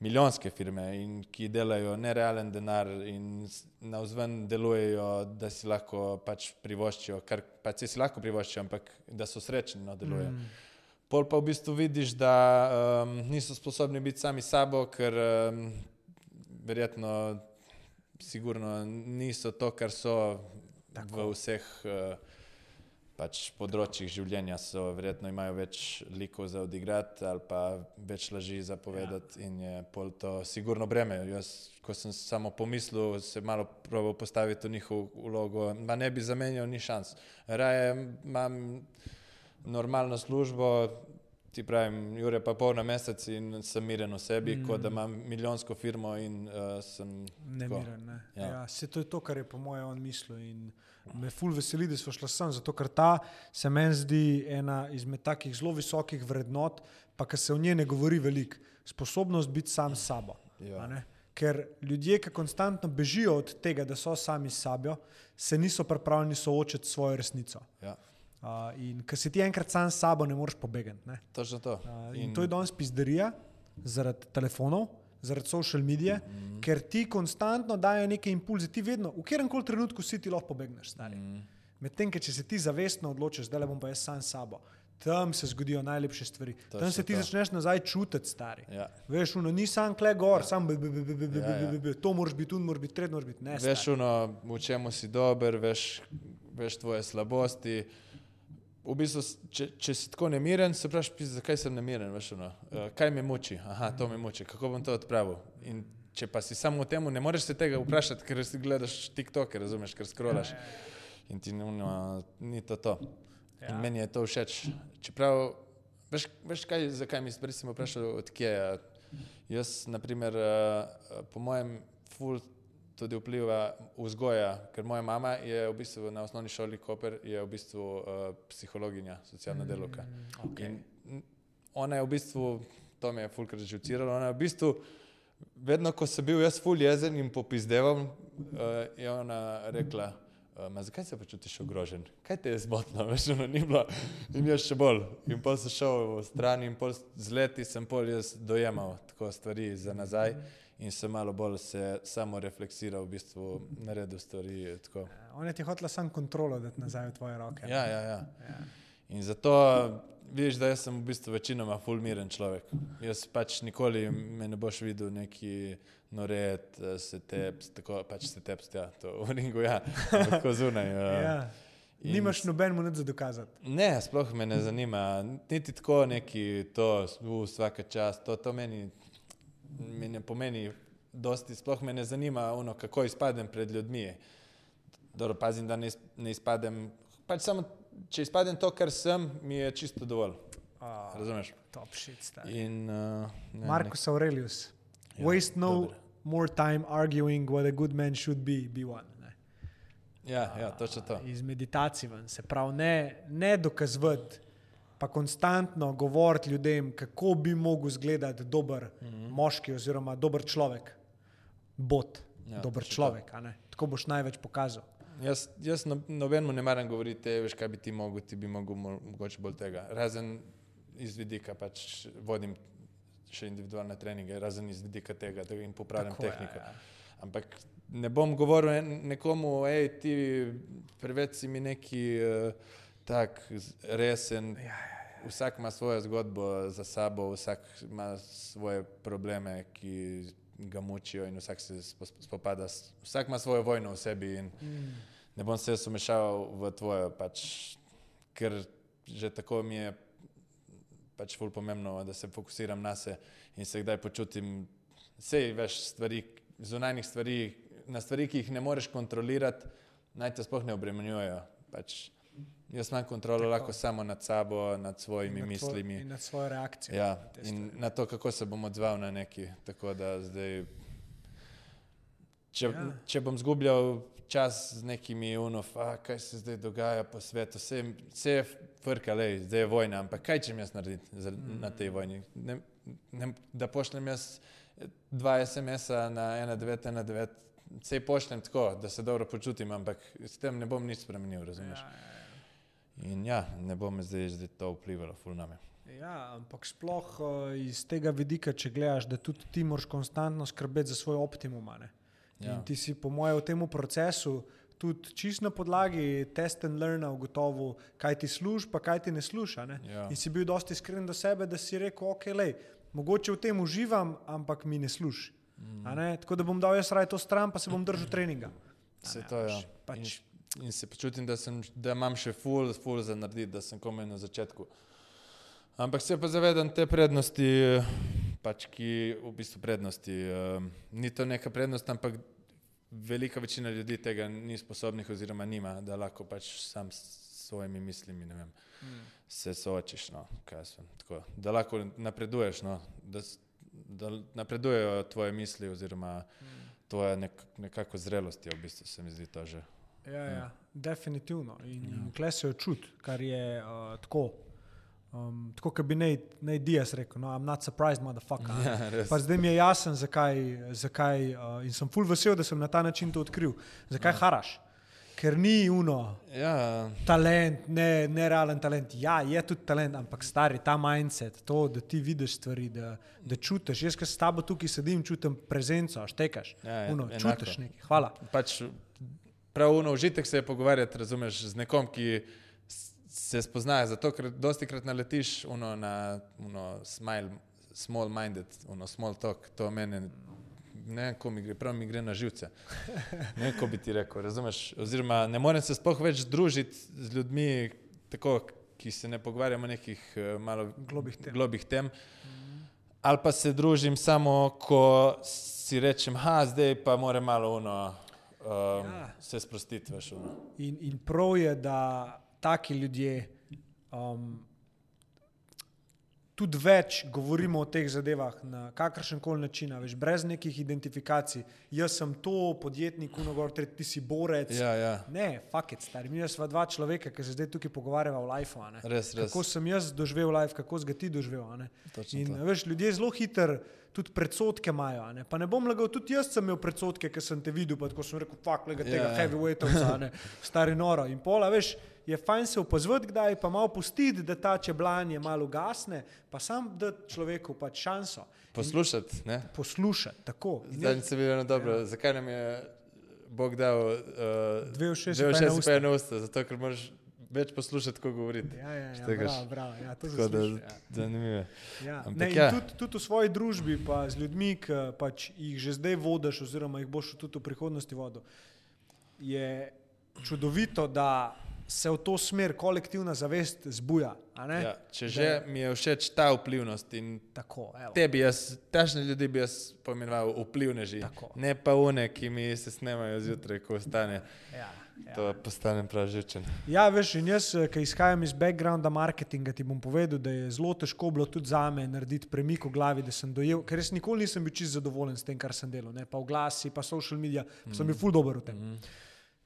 milijonske firme in ki delajo nerealen denar in s- navzven delujejo, da si lahko pač privoščijo, kar pač si lahko privoščijo, ampak da so srečni, no delujejo. Mm. Pol pa v bistvu vidiš, da um, niso sposobni biti sami sabo, ker um, verjetno, sigurno niso to, kar so Tako. v vseh uh, pač področjih življenja. So, verjetno imajo več likov za odigrati ali pa več laži za povedati, ja. in je pol to sigurno breme. Jaz, ko sem samo pomislil, se malo proval postaviti v njihovo vlogo, ma ne bi zamenjal ni šans. Raje imam normalno službo, ti pravim, Jure pa pol na mesec in sem miren v sebi, mm. kot da imam milijonsko firmo in uh, sem. Nemiren. Ne. Ja. Ja. Se to je to, kar je po mojem on mislil. In me ful veseli, da smo šli sem, zato ker ta se meni zdi ena izmed takih zelo visokih vrednot, pa ki se o njej ne govori veliko. Sposobnost biti sam s sabo. Ja. Ker ljudje, ki konstantno bežijo od tega, da so sami s sabo, se niso pripravljeni soočiti s svojo resnico. Ja, Uh, in ker si ti enkrat sam s sabo, ne moreš pobegati. ne. točno to. Uh, in to je danes pizderija zaradi telefonov, zaradi social medije, mm -hmm. ker ti konstantno dajo neke impulze, ti vedno, v katerem koli trenutku si ti lahko pobegneš. Mm -hmm. Medtem, ker če se ti zavestno odločiš, da le bom pa jaz sam s sabo, tam se zgodijo najlepše stvari. Točno Tam se ti to. začneš nazaj čutiti, stari. Ja. Veš, uno, ni sam kle gor, ja. sam bi, bi, bi, bi, bi, bi, Ja, ja. bi, bi, to moraš biti, tu moraš biti, tretji moraš biti. Ne, Veš, stari. uno, v čemu si dober, veš, veš tvoje slabosti. V bistvu, če, če si tako nemiren, se vprašaš, "Pizda, zakaj sem nemiren, veš, uno, uh, kaj me muči, aha, to me muči, kako bom to odpravil. In če pa si samo v tem, ne moreš se tega vprašati, ker si gledaš TikTok, razumeš, ker skrolaš. In ti no, ni to to. Ja. In meni je to všeč. Čeprav, veš, veš kaj, zakaj mi sprej sem vprašal, odkje je. Jaz, naprimer, uh, po mojem, ful tudi vpliva vzgoja, ker moja mama je v bistvu na osnovni šoli Koper, je v bistvu uh, psihologinja, socialna delovka. okej. In ona je v bistvu, to me je fulkrat žuciralo, ona je v bistvu, vedno ko sem bil jaz ful jezen in popizdeval, uh, je ona rekla, uh, ma zakaj se počutiš ogrožen? Kaj te je zmotno, veš, ono ni bilo. In jaz še bolj. In pol sem šel v stran in pol z leti sem pol jaz dojemal tako stvari za nazaj in sem malo bolj se samo refleksiral, v bistvu naredil stvari tako. Ona ti je hotela sam kontrolo dati nazaj v tvoje roke. Ja, ja, ja. Ja. In zato vidiš, da sem v bistvu večinoma fulmiren človek. Jaz pač nikoli me ne boš videl neki noret, eh, se teps, tako pač se teps, ja, to v ringu, ja, tako zunaj. eh. Ja. In Nimaš nobenemu nič za dokazati. Ne, sploh me ne zanima, niti tako neki to, vsaka čast, to, to meni, mi ne pomeni dosti, sploh me ne zanima ono, kako izpadem pred ljudmi. Dobro, pazim, da ne, ne izpadem, pač samo, če izpadem to, kar sem, mi je čisto dovolj, Oh, razumeš? top shit, stari. In, uh, ne, Marcus Aurelius. Ja, Waste no dober. more time arguing what a good man should be, be one. Ne. Ne, ja, ja, točno to. Iz meditacij ven, se pravi, ne, ne dokazovati, pa konstantno govoriti ljudem, kako bi mogel izgledati dober mm. -hmm. moški oziroma dober človek. Bot, Ja, ja, dober človek, tako boš največ pokazal. Jaz, jaz no, nobenemu ne maram govoriti, "Ej, veš, kaj bi ti mogel, ti bi mogel mo- mogoče bolj tega. Razen iz vidika, pač vodim še individualne treninge, razen iz vidika tega, da jim popravljam Tako tehniko. ja. Ampak ne bom govoril nekomu, hej, ti preveč si mi neki uh, tak resen. Ja, Vsak ima svojo zgodbo za sabo, vsak ima svoje probleme, ki ga mučijo in vsak se spo- spopada. Vsak ima svojo vojno v sebi Mm. ne bom se jaz umešaval v tvojo, pač, ker že tako mi je pač ful pomembno, da se fokusiram na se in se kdaj počutim, sej veš stvari, zunanjih stvari, na stvari, ki jih ne moreš kontrolirati, naj te sploh ne obremenjujejo. Pač, jaz imam kontrolo Tako. lahko samo nad sabo, nad svojimi In na tvoj- mislimi. In na svojo reakcijo. Ja, na in stvari. na to, kako se bom odzval na neki. Tako da zdaj, če, Ja. če bom zgubljal čas z nekimi unov, a kaj se zdaj dogaja po svetu, vse, vse je frka, lej, zdaj je vojna, ampak kaj čem jaz narediti za, na tej vojni? Ne, ne, da pošljem jaz dva SMS-a na 1919, vse pošljem tako, da se dobro počutim, ampak s tem ne bom nič spremenil, razumeš? Ja, ja, ja. In ja, ne bo me zdaj, zdaj to vplivalo, ful name. Ja, ampak sploh uh, iz tega vidika, če gledaš, da tudi ti moraš konstantno skrbeti za svoj optimum. Ja. In ti si, po mojem, v tem procesu tudi čist na podlagi test and learna ugotovil, kaj ti služi, pa kaj ti ne sluša. Ne? Ja. In si bil dosti iskren do sebe, da si rekel, ok, lej, mogoče v tem uživam, ampak mi ne služi. Mm. Ne? Tako da bom dal jaz raje to stran, pa se bom držal treninga. Se ne, to je. veš, Pač, In, in se počutim, da, sem, da imam še ful, ful za narediti, da sem komaj na začetku. Ampak se pa zavedam te prednosti, pač ki v bistvu prednosti. eh, Ni to neka prednost, ampak velika večina ljudi tega ni sposobnih oziroma nima, da lahko pač sam s svojimi mislimi, vem, mm. se soočiš, no, tako, da lahko napreduješ, no, da, da napredujejo tvoje misli oziroma tvoja nek, nekako zrelost je v bistvu, se mi zdi to že. Ja, ja, definitivno. In, Ja. in kle se jo čuti, kar je uh, tako. Um, tako kot bi naj Dias rekel, no, I'm not surprised, motherfucker. Ja. Pa zdaj mi je jasen, zakaj, zakaj uh, in sem full vesel, da sem na ta način to odkril. Zakaj ja. haraš? Ker ni uno, Ja, talent, ne, nerealen talent. Ja, je tudi talent, ampak stari ta mindset, to, da ti vidiš stvari, da, da čutiš. Jaz, ki s tabo tukaj sedim, čutim prezenco, štekaš. Ja, ja, uno, enako. čutiš nekaj. Hvala. pač prav uno užitek se je pogovarjati, razumeš, z nekom, ki se spoznaje, zato ker dosti krat naletiš uno na uno smile, small minded, uno small talk, to mene, ne ko mi gre, prav mi gre na živce. Ne ko bi ti rekel, razumeš, oziroma ne morem se sploh več družiti z ljudmi, tako, ki se ne pogovarjamo o nekih eh, malo Globih tem. globih tem. Ali pa se družim samo, ko si rečem, ha, zdaj pa mora malo uno, um, Ja. se sprostiti, veš. Uno. In, in prav je, da taki ljudje um, tudi več govorimo o teh zadevah na kakršen koli način, veš, brez nekih identifikacij. Jaz sem to, podjetnik, unogor, ti si borec. Ja, ja, Ne, fuck it, stari. Mi smo dva človeka, ki se zdaj tukaj pogovarjava o lifeu. res, res. Kako sem jaz doživel life, kako si ga ti doživel. In to. veš, ljudje zelo hitro tudi predsotke imajo. ne. Pa ne bom lagal, tudi jaz sem imel predsotke, ker sem te videl, pa tako sem rekel, fuck, lega tega yeah. ja. heavyweightovca, stari noro. In pola, veš, je fajn se opazovati, kdaj pa malo pustiti, da ta čeblanje malo gasne, pa sam dati človeku pač šanso. Poslušati, ne? Poslušati, tako. Zdaj se vidi dobro, ja. zakaj nam je Bog dal uh, Dve ušesi dve pa ena ušesi usta. pa eno usta, zato ker moraš več poslušati, ko govoriti. Ja, ja, ja, bravo, bravo, ja, to Tako da, ja. zanimivo. Ja. Ampak Ne, ja. tudi, tudi v svoji družbi, pa z ljudmi, ki pač jih že zdaj vodiš, oziroma jih boš tudi v prihodnosti vodil, je čudovito, da se v to smer kolektivna zavest zbuja. Ja, če že mi je všeč ta vplivnost in Tako, evo. tebi, jaz, tašne ljudi bi jaz pomenoval vplivneži, Tako. ne pa une, ki mi se snemajo zjutraj, ko stane. Ja, ja. To postanem prav živčen. Ja, veš, in jaz, ki izhajam iz backgrounda marketinga, ti bom povedal, da je zelo težko bilo tudi za me narediti premik v glavi, da sem dojel, ker res nikoli nisem bil čist zadovoljen s tem, kar sem delal. Ne? Pa v glasi, pa social media, mm. sem bil ful dober v tem. Mm.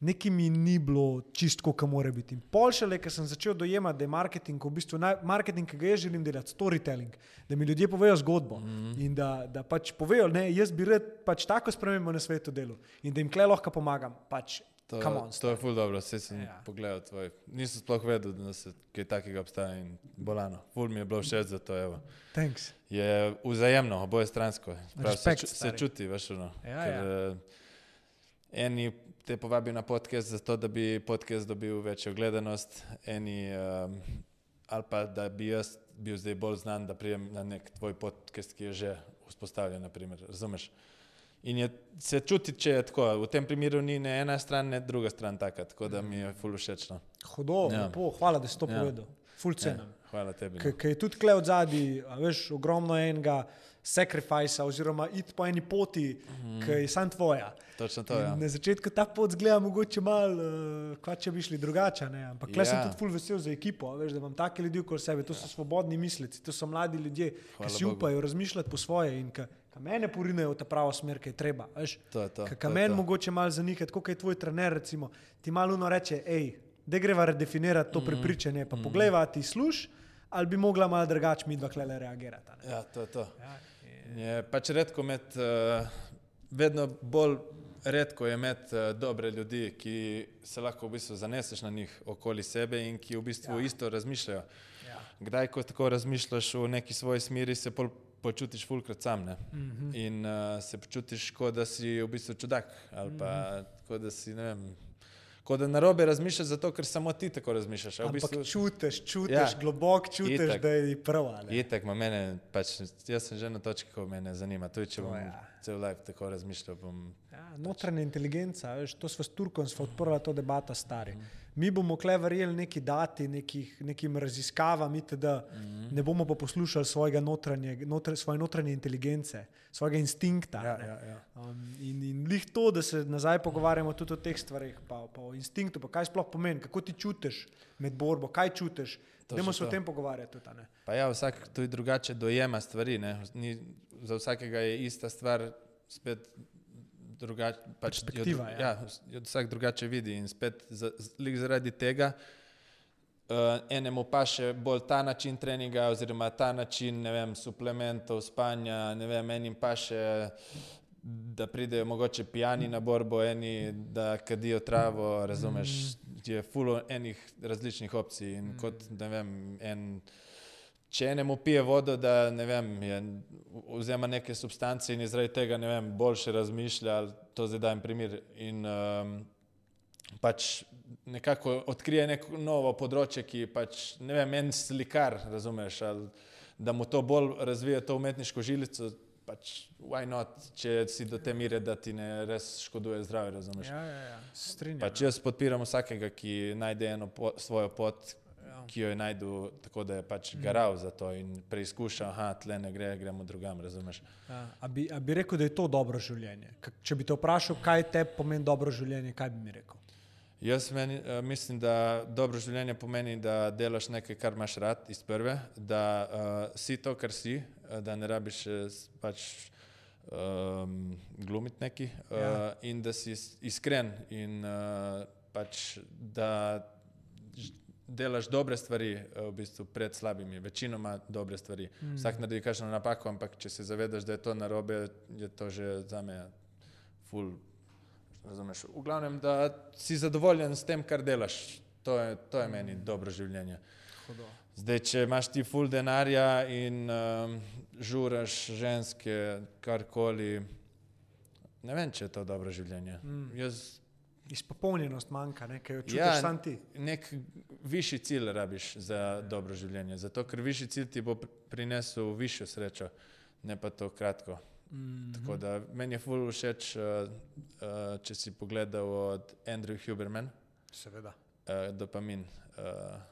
Nekaj mi ni bilo čisto, kot mora biti. In pol šele, ker sem začel dojemati, da je marketing v bistvu naj, marketing, ki ga jaz želim delati, storytelling, da mi ljudje povejo zgodbo mm. in da, da pač povejo, ne, jaz bi rad pač tako spremembo na svetu delal in da jim kle lahko pomagam. Pač, To, come on, to je ful dobro, vse sem Ja. pogledal tvoj. Nisem sploh vedel, da se kaj takega obstaja in bolano. Ful mi je bilo všeč za to. Evo. Thanks. Je vzajemno, oboje stransko. Prav, se, Respekt, se stari. čuti, veš, ono. Ja, ker, ja. Eni te povabijo na podcast, zato da bi podcast dobil večjo gledanost, eni um, ali pa da bi jaz bil zdaj bolj znan, da prijem na nek tvoj podcast, ki je že vzpostavljen, naprimer, razumeš? In je, se čuti, če je tako. V tem primeru ni ne ena stran, ne druga stran taka, tako da mi je ful všečno. Hudo, Ja. lepo, hvala, da si to Ja. povedal. ful cenim. Ja, hvala tebi. no. Ker je tudi tle od zadaj, veš, ogromno enega sacrificea, oziroma iti po eni poti, mm. ki je sam tvoja. Točno to, ja. In Na začetku ta pot zgleda mogoče malo, uh, kva če bi šli drugače, ne? ampak ja. sem Ja. tudi ful vesel za ekipo, veš, da imam take ljudi okoli sebe, to so svobodni misleci, to so mladi ljudje, Hvala ki si Bogu. upajo razmišljati po svoje in ki mene porinejo v ta pravo smer, ki je treba. je meni mogoče malo zanikati, kot je tvoj trener, recimo, ti malo uno reče, hej, da greva redefinirati to mm. prepričanje, pa mm. poglejva ti služ, ali bi mogla malo drugače mi dva klele reagirati. ne. Ja, to je to. Ja, Je pač redko med, uh, vedno bolj redko je med uh, dobre ljudi, ki se lahko v bistvu zaneseš na njih okoli sebe in ki v bistvu Ja. isto razmišljajo. ja. Kdaj, ko tako razmišljaš v neki svoji smeri, se pol počutiš fulkrat sam ne? Mm -hmm. in uh, se počutiš, kot da si v bistvu čudak ali pa kot da si ne vem. Kot da narobe razmišljaš, zato ker samo ti tako razmišljaš. a V bistvu, čutiš, čutiš, Ja. globoko čutiš, Itak. da je prav. a ne. Itak, ma mene, pač, jaz sem že na točki, ko me zanima. Tudi če bom ja. cel life tako razmišljal, bom Ja, notranja inteligenca, veš, to smo s Turkom odprli to debato stari. Mhm. Mi bomo kle verjeli neki dati, nekih, nekim raziskavam, itd. Mhm. ne bomo pa poslušali svojega notranje, notr, svoje notranje inteligence, svojega instinkta. Ja, ne. ja, ja. Um, in, in lih to, da se nazaj pogovarjamo tudi o teh stvarih, pa, pa o instinktu, pa kaj sploh pomeni, kako ti čutiš med borbo, kaj čutiš. Dajmo se o tem pogovarjati tudi. Pa ja, vsak tudi drugače dojema stvari. Ne? Ni, za vsakega je ista stvar, spet drugače. Pač jo Perspektiva, dru- ja. ja, jo vsak drugače vidi in spet za, zaradi tega. Uh, enemu pa še bolj ta način treninga, oziroma ta način vem, suplementov, spanja, ne vem, enim pa še, da pridejo mogoče pijani na borbo, eni da kadijo travo, razumeš, je fulo enih različnih opcij in kot, ne vem, en. Če enemu pije vodo, da ne vem, je, vzema neke substance in je zaradi tega ne vem, boljše razmišlja, to zdaj dajem primer. In um, pač nekako odkrije neko novo področje, ki pač ne vem, en slikar, razumeš, ali da mu to bolj razvije to umetniško žilico, pač why not, če si do te mere, da ti ne res škoduje zdravje, razumeš. Ja, ja, ja. strinjam. Pač jaz podpiram vsakega, ki najde eno po, svojo pot, Ja. Ki jo je najdu tako, da je pač garal za to in preizkuša, aha, tle ne gre, gremo drugam, razumeš. Ja, a, bi, a bi rekel, da je to dobro življenje? K če bi te vprašal, kaj te pomeni dobro življenje, kaj bi mi rekel? Jaz meni, uh, mislim, da dobro življenje pomeni, da delaš nekaj, kar imaš rad iz prve, da uh, si to, kar si, uh, da ne rabiš uh, pač um, glumiti neki uh, Ja. ja. in da si is- iskren in uh, pač da delaš dobre stvari uh, v bistvu pred slabimi, večinoma dobre stvari. Mm. Vsak naredi kakšno napako, ampak če se zavedaš, da je to narobe, je to že za me ful. Razumeš? V glavnem, da si zadovoljen s tem, kar delaš. To je, to je meni dobro življenje. Hudo. Zdaj, če imaš ti full denarja in um, žuraš ženske, karkoli, ne vem, če je to dobro življenje. Mm. Jaz Izpopolnjenost manjka, nekaj čutiš Ja, sam ti. nek višji cilj rabiš za dobro življenje. Zato, ker višji cilj ti bo pr- prinesel višjo srečo, ne pa to kratko. Mm. Tako da meni je ful všeč, uh, uh, če si pogledal od Andrew Huberman, Seveda. uh, dopamin. Uh,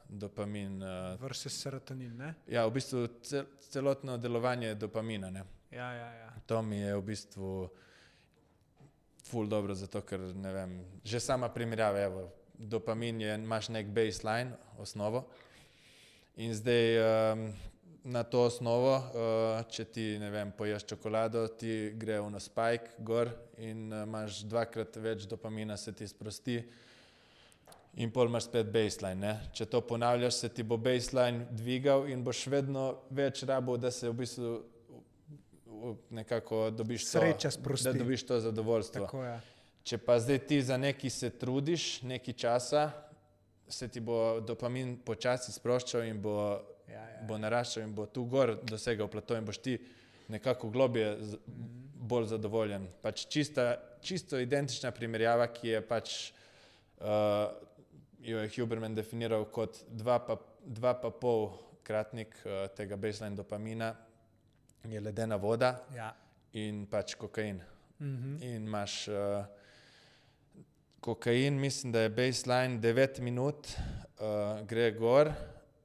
dopamin uh, Versus serotonin. Ne? ja, v bistvu cel, celotno delovanje dopamina. Ne? Ja, ja, ja. To mi je v bistvu ful dobro, zato ker ne vem, že sama primerjava, evo, dopamin je, imaš nek baseline, osnovo in zdaj um, na to osnovo, uh, če ti, ne vem, poješ čokolado, ti gre v spike gor in uh, imaš dvakrat več dopamina, se ti sprosti. In pol imaš spet baseline. Ne? Če to ponavljaš, se ti bo baseline dvigal in boš vedno več rabo, da se v bistvu nekako dobiš to, da dobiš to zadovoljstvo. Tako je. Če pa zdaj ti za neki se trudiš, nekaj časa, se ti bo dopamin počasi sproščal in bo, Ja, ja. bo naraščal in bo tu gor dosegal plato in boš ti nekako globje z, bolj zadovoljen. Pač čista, čisto identična primerjava, ki je pač uh, jo je Huberman definiral kot dva pa, dva pa pol kratnik uh, tega baseline dopamina, je ledena voda Ja. in pač kokain. Mhm. In imaš uh, kokain, mislim, da je baseline 9 minut, uh, gre gor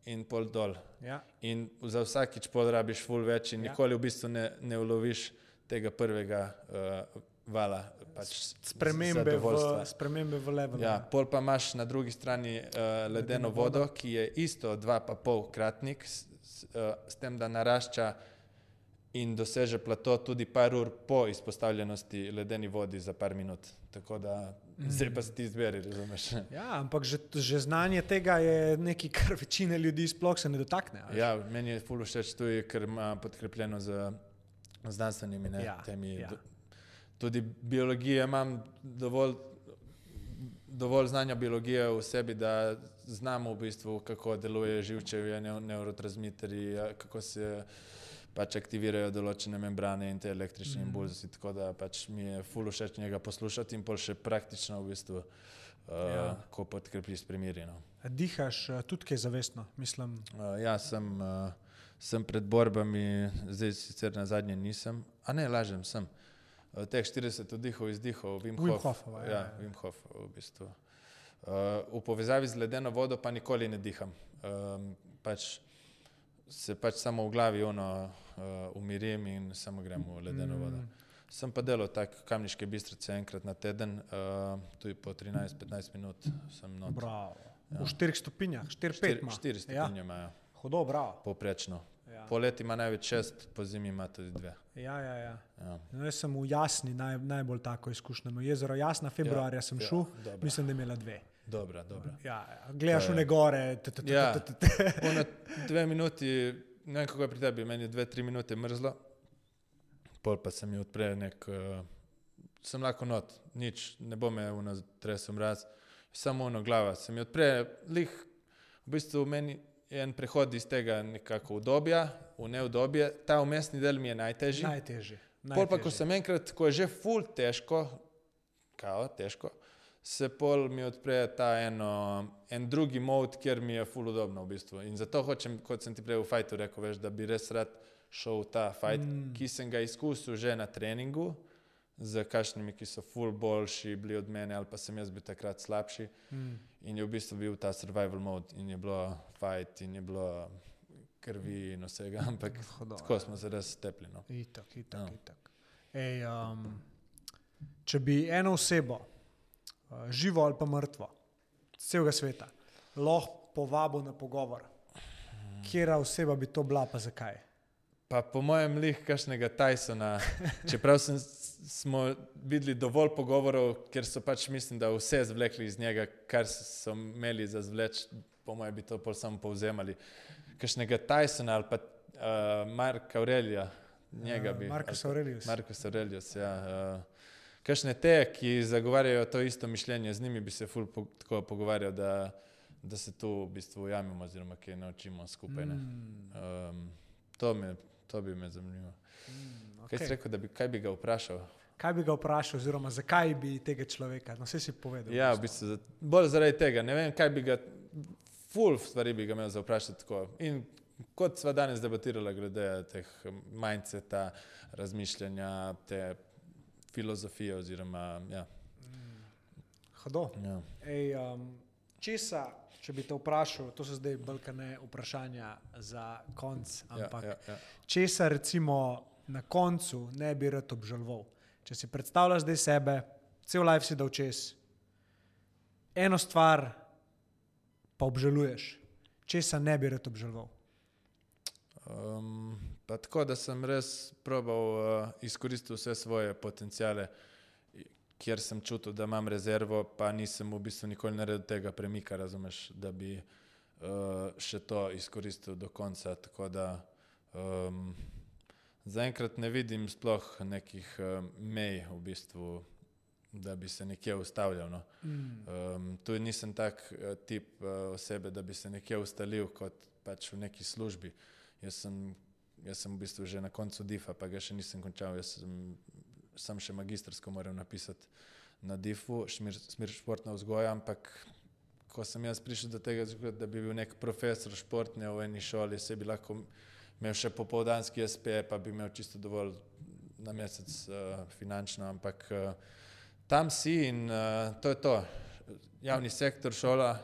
in pol dol. Ja. In za vsakič pol rabiš ful več in Ja. nikoli v bistvu ne, ne uloviš tega prvega uh, vala. Pač Spremembe v, spremembe v levelu. Ja, pol pa imaš na drugi strani uh, ledeno vodo, ki je isto 2,5 kratnik, s, s, uh, s tem, da narašča in doseže plato tudi par ur po izpostavljenosti ledeni vodi za par minut. Tako da Mhm. zdaj pa si ti izberi, razumeš? Ja, ampak že, že znanje tega je nekaj, kar večina ljudi sploh se ne dotakne. a veš. Ja, meni je ful všeč tudi, ker ima podkrepljeno z znanstvenimi ne, Ja, temi. ja. Tudi biologije imam dovolj, dovolj znanja biologije v sebi, da znamo v bistvu, kako deluje živčevje, neu- neurotransmiterji, kako se pač aktivirajo določene membrane in te električne Mhm. impulzi. Tako da pač mi je ful všeč njega poslušati in pol še praktično v bistvu, uh, Ja. ko podkrepiš primirjeno. Dihaš eh, tudi kaj zavestno, mislim. Uh, ja, sem, uh, sem pred borbami, zdaj sicer na zadnje nisem, a ne lažem, sem. Uh, teh 40 vdihov, izdihov, Wim Wim Hof. Hofova, ja, ja, ja. Wim Hof v bistvu. Uh, v povezavi z ledeno vodo pa nikoli ne diham. Um, pač se pač samo v glavi ono uh, umirim in samo grem v ledeno vodo. Mm, Sem pa delal tako kamniške bistrice enkrat na teden, uh, tudi po 13-15 minut sem. Bravo. Ja. V 4 stopinjah, 4-5 Štiri, ima. štiri Ja, stopinje imajo, hudo, bravo. povprečno. Ja. Poleti ima največ šest, po zimi ima tudi dve. Ja, ja, ja. Ja. No, jaz sem v Jasni naj, najbolj tako izkušnja. imel. Jezero Jasna, februarja sem ja, šel, mislim, da je imela dve. Dobra, dobra. Ja, gledaš v ne gore, t- t- t- Ja. Ono dve minuti, ne vem kako je pri tebi, meni je dve, tri minute mrzlo, pol pa se mi odpre nek, uh, sem lahko not, nič, ne bo me uno tresel mraz, samo ono glava se mi odpre, lih, v bistvu meni je en prehod iz tega nekako udobja v neudobje, ta umestni del mi je najtežji. Najtežje. Pol pa, ko sem enkrat, ko je že ful težko, kao, težko, se pol mi odpre ta eno, en drugi mod, kjer mi je ful udobno v bistvu. In zato hočem, kot sem ti prej v fajtu rekel, veš, da bi res rad šel v ta fajt, mm. ki sem ga izkusil že na treningu, z kašnimi, ki so ful boljši bili od mene, ali pa sem jaz bil takrat slabši. Mm. In je v bistvu bil ta survival mode in je bilo fajt in je bilo krvi in vsega, ampak Hudo, tako smo se res stepli. No. Itak, itak, Ja. itak. Ej, um, če bi eno osebo, živo ali pa mrtvo, celega sveta, lahko povabil na pogovor, kera oseba bi to bila, pa zakaj? Pa po mojem lih kašnega Tysona, čeprav sem, smo videli dovolj pogovorov, ker so pač mislim, da vse zvlekli iz njega, kar so imeli za zvleč, po mojem bi to pol samo povzemali. Kašnega Tysona ali pa uh, Marka Aurelija, njega bi. Marcus ali pa- Aurelius. Marcus Aurelius, ja. Uh, Kakšne te, ki zagovarjajo to isto mišljenje, z njimi bi se ful po, tako pogovarjal, da, da se tu v bistvu ujamemo oziroma kaj naučimo skupaj. ne. Um, to, me, to bi me zanimalo. mm, Kaj si rekel, bi, kaj bi ga vprašal? Kaj bi ga vprašal, oziroma zakaj bi tega človeka, no vse si povedal. Ja, v bistvu, za- bolj zaradi tega. Ne vem, kaj bi ga, full stvari bi ga imel za vprašati tako. In kot sva danes debatirala glede teh mindseta, razmišljanja, te filozofije oziroma, ja. Hodo. ja. Ej, um, česa, če bi te vprašal, to so zdaj balkane vprašanja za konc, ampak ja, ja, ja. česa recimo na koncu ne bi rad obžaloval. Če si predstavljaš zdaj sebe, cel life si dal čez, eno stvar pa obžaluješ, česa ne bi rad obžaloval. Um, pa tako, da sem res probal uh, izkoristiti vse svoje potencijale, kjer sem čutil, da imam rezervo, pa nisem v bistvu nikoli naredil tega premika, razumeš, da bi uh, še to izkoristil do konca. Tako da um, zaenkrat ne vidim sploh nekih uh, mej v bistvu, da bi se nekje ustavljal. No. Mm. Um, tu nisem tak uh, tip uh, osebe, da bi se nekje ustalil kot pač v neki službi. Jaz sem, jaz sem v bistvu že na koncu DIF-a, pa ga še nisem končal. Jaz sem, sem še magistrsko moral napisati na DIF-u, smer, smer športna vzgoja, ampak ko sem jaz prišel do tega, da bi bil nek profesor športne v eni šoli, se bi lahko imel še popoldanski SP, pa bi imel čisto dovolj na mesec uh, finančno, ampak uh, tam si in uh, to je to. Javni sektor, šola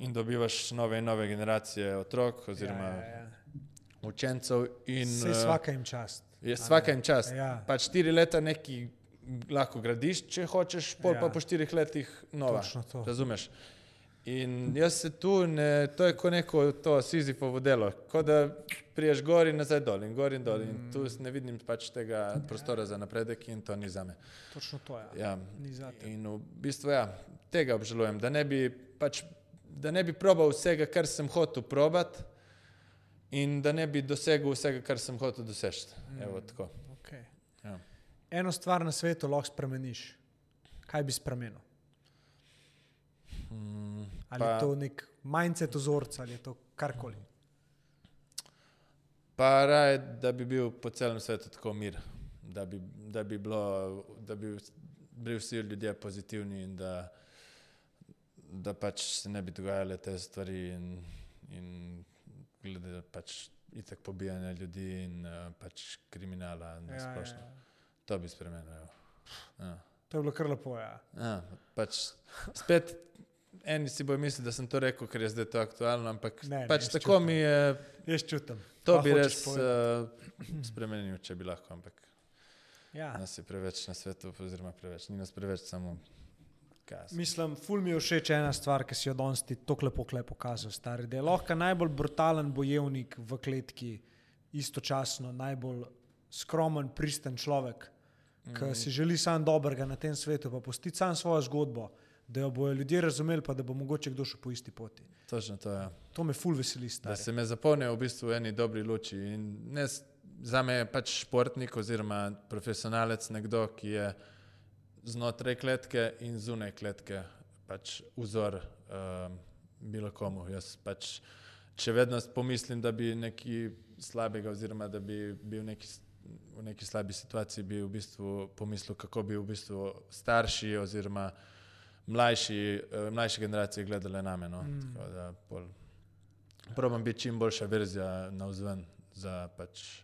in dobivaš nove in nove generacije otrok oziroma ja, ja, ja. Učencev. In, Sej eh, vsaka jim čast. Je vsaka jim čas. Ja. Pač štiri leta neki lahko gradiš, če hočeš, pol Ja. pa po štirih letih nova. Točno to. Razumeš? In jaz se tu, ne, to je kot neko to Sizifovo delo, kot da priješ gor in nazaj dol in gor in dol. In tu ne vidim pač tega prostora za napredek in to ni za me. Točno to je. Ja. Zate. In v bistvu ja, tega obžalujem, da ne bi pač, da ne bi probal vsega, kar sem hotel probati in da ne bi dosegel vsega, kar sem hotel doseči. Evo tako. Okay. Ja. Eno stvar na svetu lahko spremeniš. Kaj bi spremenil? Mm, Ali pa- je to nek mindset ozorca ali je to karkoli? Pa raje, da bi bil po celem svetu tako mir, da bi, da bi, bilo, da bi bili vsi ljudje pozitivni in da, da pač se ne bi dogajale te stvari in, in glede pač itak pobijanja ljudi in uh, pač kriminala na Ja, ja, splošno. ja. To bi spremenil. evo. Ja. To je bilo kar lepo. Ja. Ja, pač spet eni si bojo mislili, da sem to rekel, ker je zdaj to aktualno, ampak Ne, ne, pač tako čutim. mi je. Jaz čutim. To Kaj bi res uh, spremenil, če bi lahko, ampak Ja. nas je preveč na svetu, oziroma preveč, ni nas preveč, samo kaj. sem. Mislim, ful mi je všeč ena stvar, ki si jo danes ti tako lepo pokazal, stari. Da je lahko najbolj brutalen bojevnik v kletki, istočasno najbolj skromen, pristen človek, ki Mhm. si želi samo dobrega na tem svetu, pa pusti sam svojo zgodbo, da jo bojo ljudje razumeli, pa da bo mogoče kdo šel po isti poti. Točno to je. Ja. To me ful veseli, Da stari. se me zapolnijo v bistvu v eni dobri luči. In ne, za me je pač športnik oziroma profesionalec nekdo, ki je znotraj kletke in zunaj kletke pač vzor um, bilo komu. Jaz pač, če vedno pomislim, da bi nekaj slabega oziroma da bi bil neki, v neki slabi situaciji, bi v bistvu pomislil, kako bi v bistvu starši oziroma mlajši, eh, mlajše generacije gledale na me. No. Mm. Tako da pol Probam biti čim boljša verzija na vzven za pač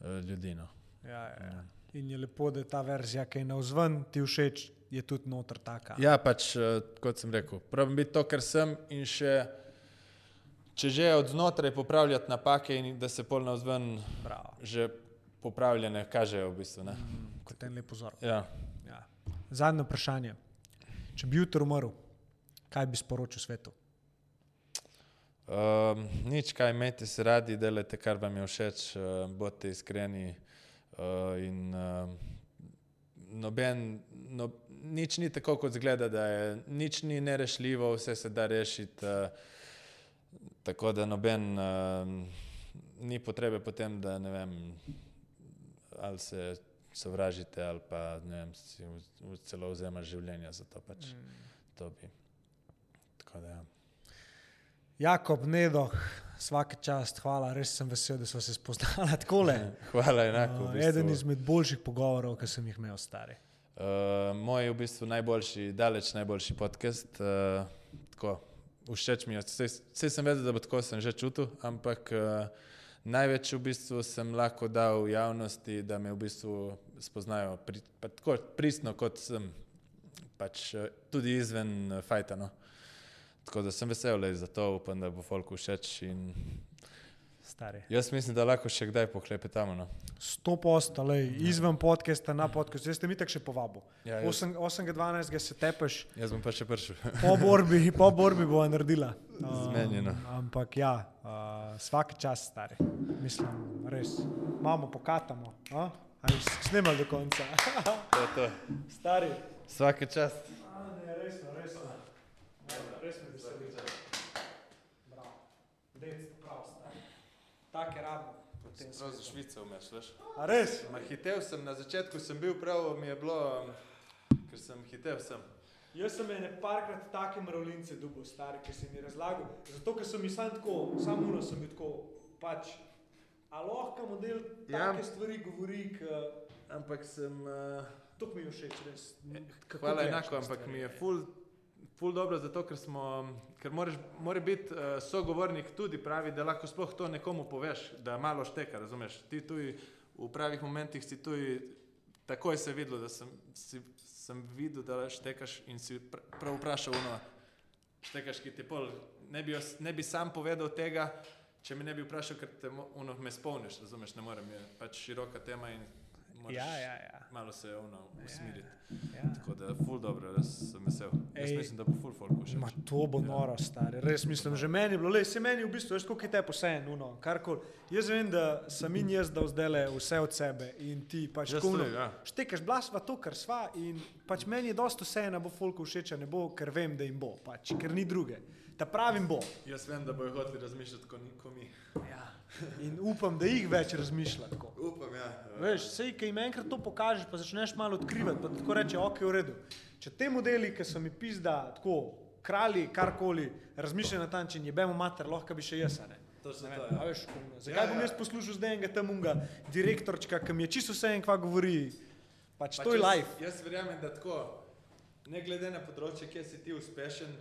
eh, ljudi. No. Ja, ja, ja. In je lepo, da je ta verzija, ki je na vzven, ti všeč, je tudi noter taka. Ja, pač eh, kot sem rekel, probam biti to, kar sem in še, če že od znotraj popravljati napake in da se pol na vzven Bravo. že popravljene kažejo v bistvu. Ne. Mm, kot en lep pozor. Ja. Ja. Zadnje vprašanje. Če bi jutri umrl, kaj bi sporočil svetu? Um, nič, kaj imejte se radi, delajte, kar vam je všeč, uh, bodite iskreni uh, in uh, noben, no, nič ni tako, kot zgleda, da je nič ni nerešljivo, vse se da rešiti. Uh, tako da noben, uh, ni potrebe potem, da ne vem, ali se sovražite ali pa ne vem, si v- v- celo vzemaš življenje za to pač. To bi. Tako da ja. Jakob, Nedo, vsake čast, hvala, res sem vesel, da smo se spoznali takole. Hvala enako. Uh, V bistvu. eden izmed boljših pogovorov, ki sem jih imel stari. Uh, moj je v bistvu najboljši, daleč najboljši podcast. Uh, tako, všeč mi je, vse sem vedel, da bo tako, sem že čutil, ampak uh, največ v bistvu sem lahko dal javnosti, da me v bistvu spoznajo pri, pa tako pristno, kot sem, pač tudi izven fajta. No. Tako da sem vesel le za to, upam, da bo folku všeč in Stari. jaz mislim, da lahko še kdaj pohlepetamo. No. Sto postolej, izven podcasta, na podcast, zdaj ste mi tako še povabil. Ja, jaz, 8.12. se tepeš, jaz bom pa še prišel. po borbi, po borbi bo naredila. Zmenjeno. ampak ja, uh, vsak čas stari. Mislim, res. Imamo, pokatamo. a? Ali snimali do konca? To je to. stari. Vsake čast. A, ne, resno, resno. Res me veseli. Bravo. Dec, prav, stari. Take rabimo. v tem Prav za. Švico vmeš, veš? A res? Ma hitev sem, na začetku sem bil prav, mi je bilo, um, ker sem hitev sem. Jaz sem ene parkrat take mravljince dubo, stari, ki si mi razlagal. Zato, ker sem jih sam tako, sam uno sem bil tako, pač. A lahko model Ja. take stvari govori, ki Ampak sem, uh, to mi je všeč, res. Kako hvala enako, na ampak stvari? mi je ful, ful dobro zato, ker smo, ker moraš, mora biti uh, sogovornik tudi pravi, da lahko sploh to nekomu poveš, da malo šteka, razumeš? Ti tuj v pravih momentih si tuj, takoj se je videlo, da sem, si, sem videl, da štekaš in si pr prav vprašal, no, štekaš, ki ti pol, ne bi, ne bi sam povedal tega, če me ne bi vprašal, ker te ono me spomniš, razumeš, ne morem, je pač široka tema in moraš Ja, ja, ja. malo se ono usmiriti. ja. Tako da, ful dobro, res sem vesel. Jaz Ej. mislim, da bo ful folk všeč. Ma to bo noro, stari. Res mislim, že meni je bilo, le, se meni v bistvu, veš, koliko je te poseben, no, karkoli. Jaz vem, da sem in jaz dal zdaj le vse od sebe in ti pač Jaz tako, tudi, no, ja. Štekaš blasva to, kar sva in pač meni je dosto vseeno, bo folku všeč, a ne bo, ker vem, da jim bo, pač, ker ni druge. Da pravim bo. Jaz vem, da bojo hoteli razmišljati kot ko mi. Ja. In upam, da jih več razmišlja tako. Upam, ja. Veš, sej, ki jim enkrat to pokažeš, pa začneš malo odkrivati, pa tako reče, ok, v redu. Če te modeli, ki so mi pizda, tako kralji, karkoli, razmišljajo na ta način, jebemo mater, lahko bi še jaz, ne. Točno Ne to, vem, ja. a veš. Zakaj Ja, bom ja. jaz poslušal zdaj enega tam unga direktorčka, ki mi je čisto vse en, kva govori. Pač Pač to je life. Jaz verjamem, da tako, ne glede na področje, kje si ti uspešen,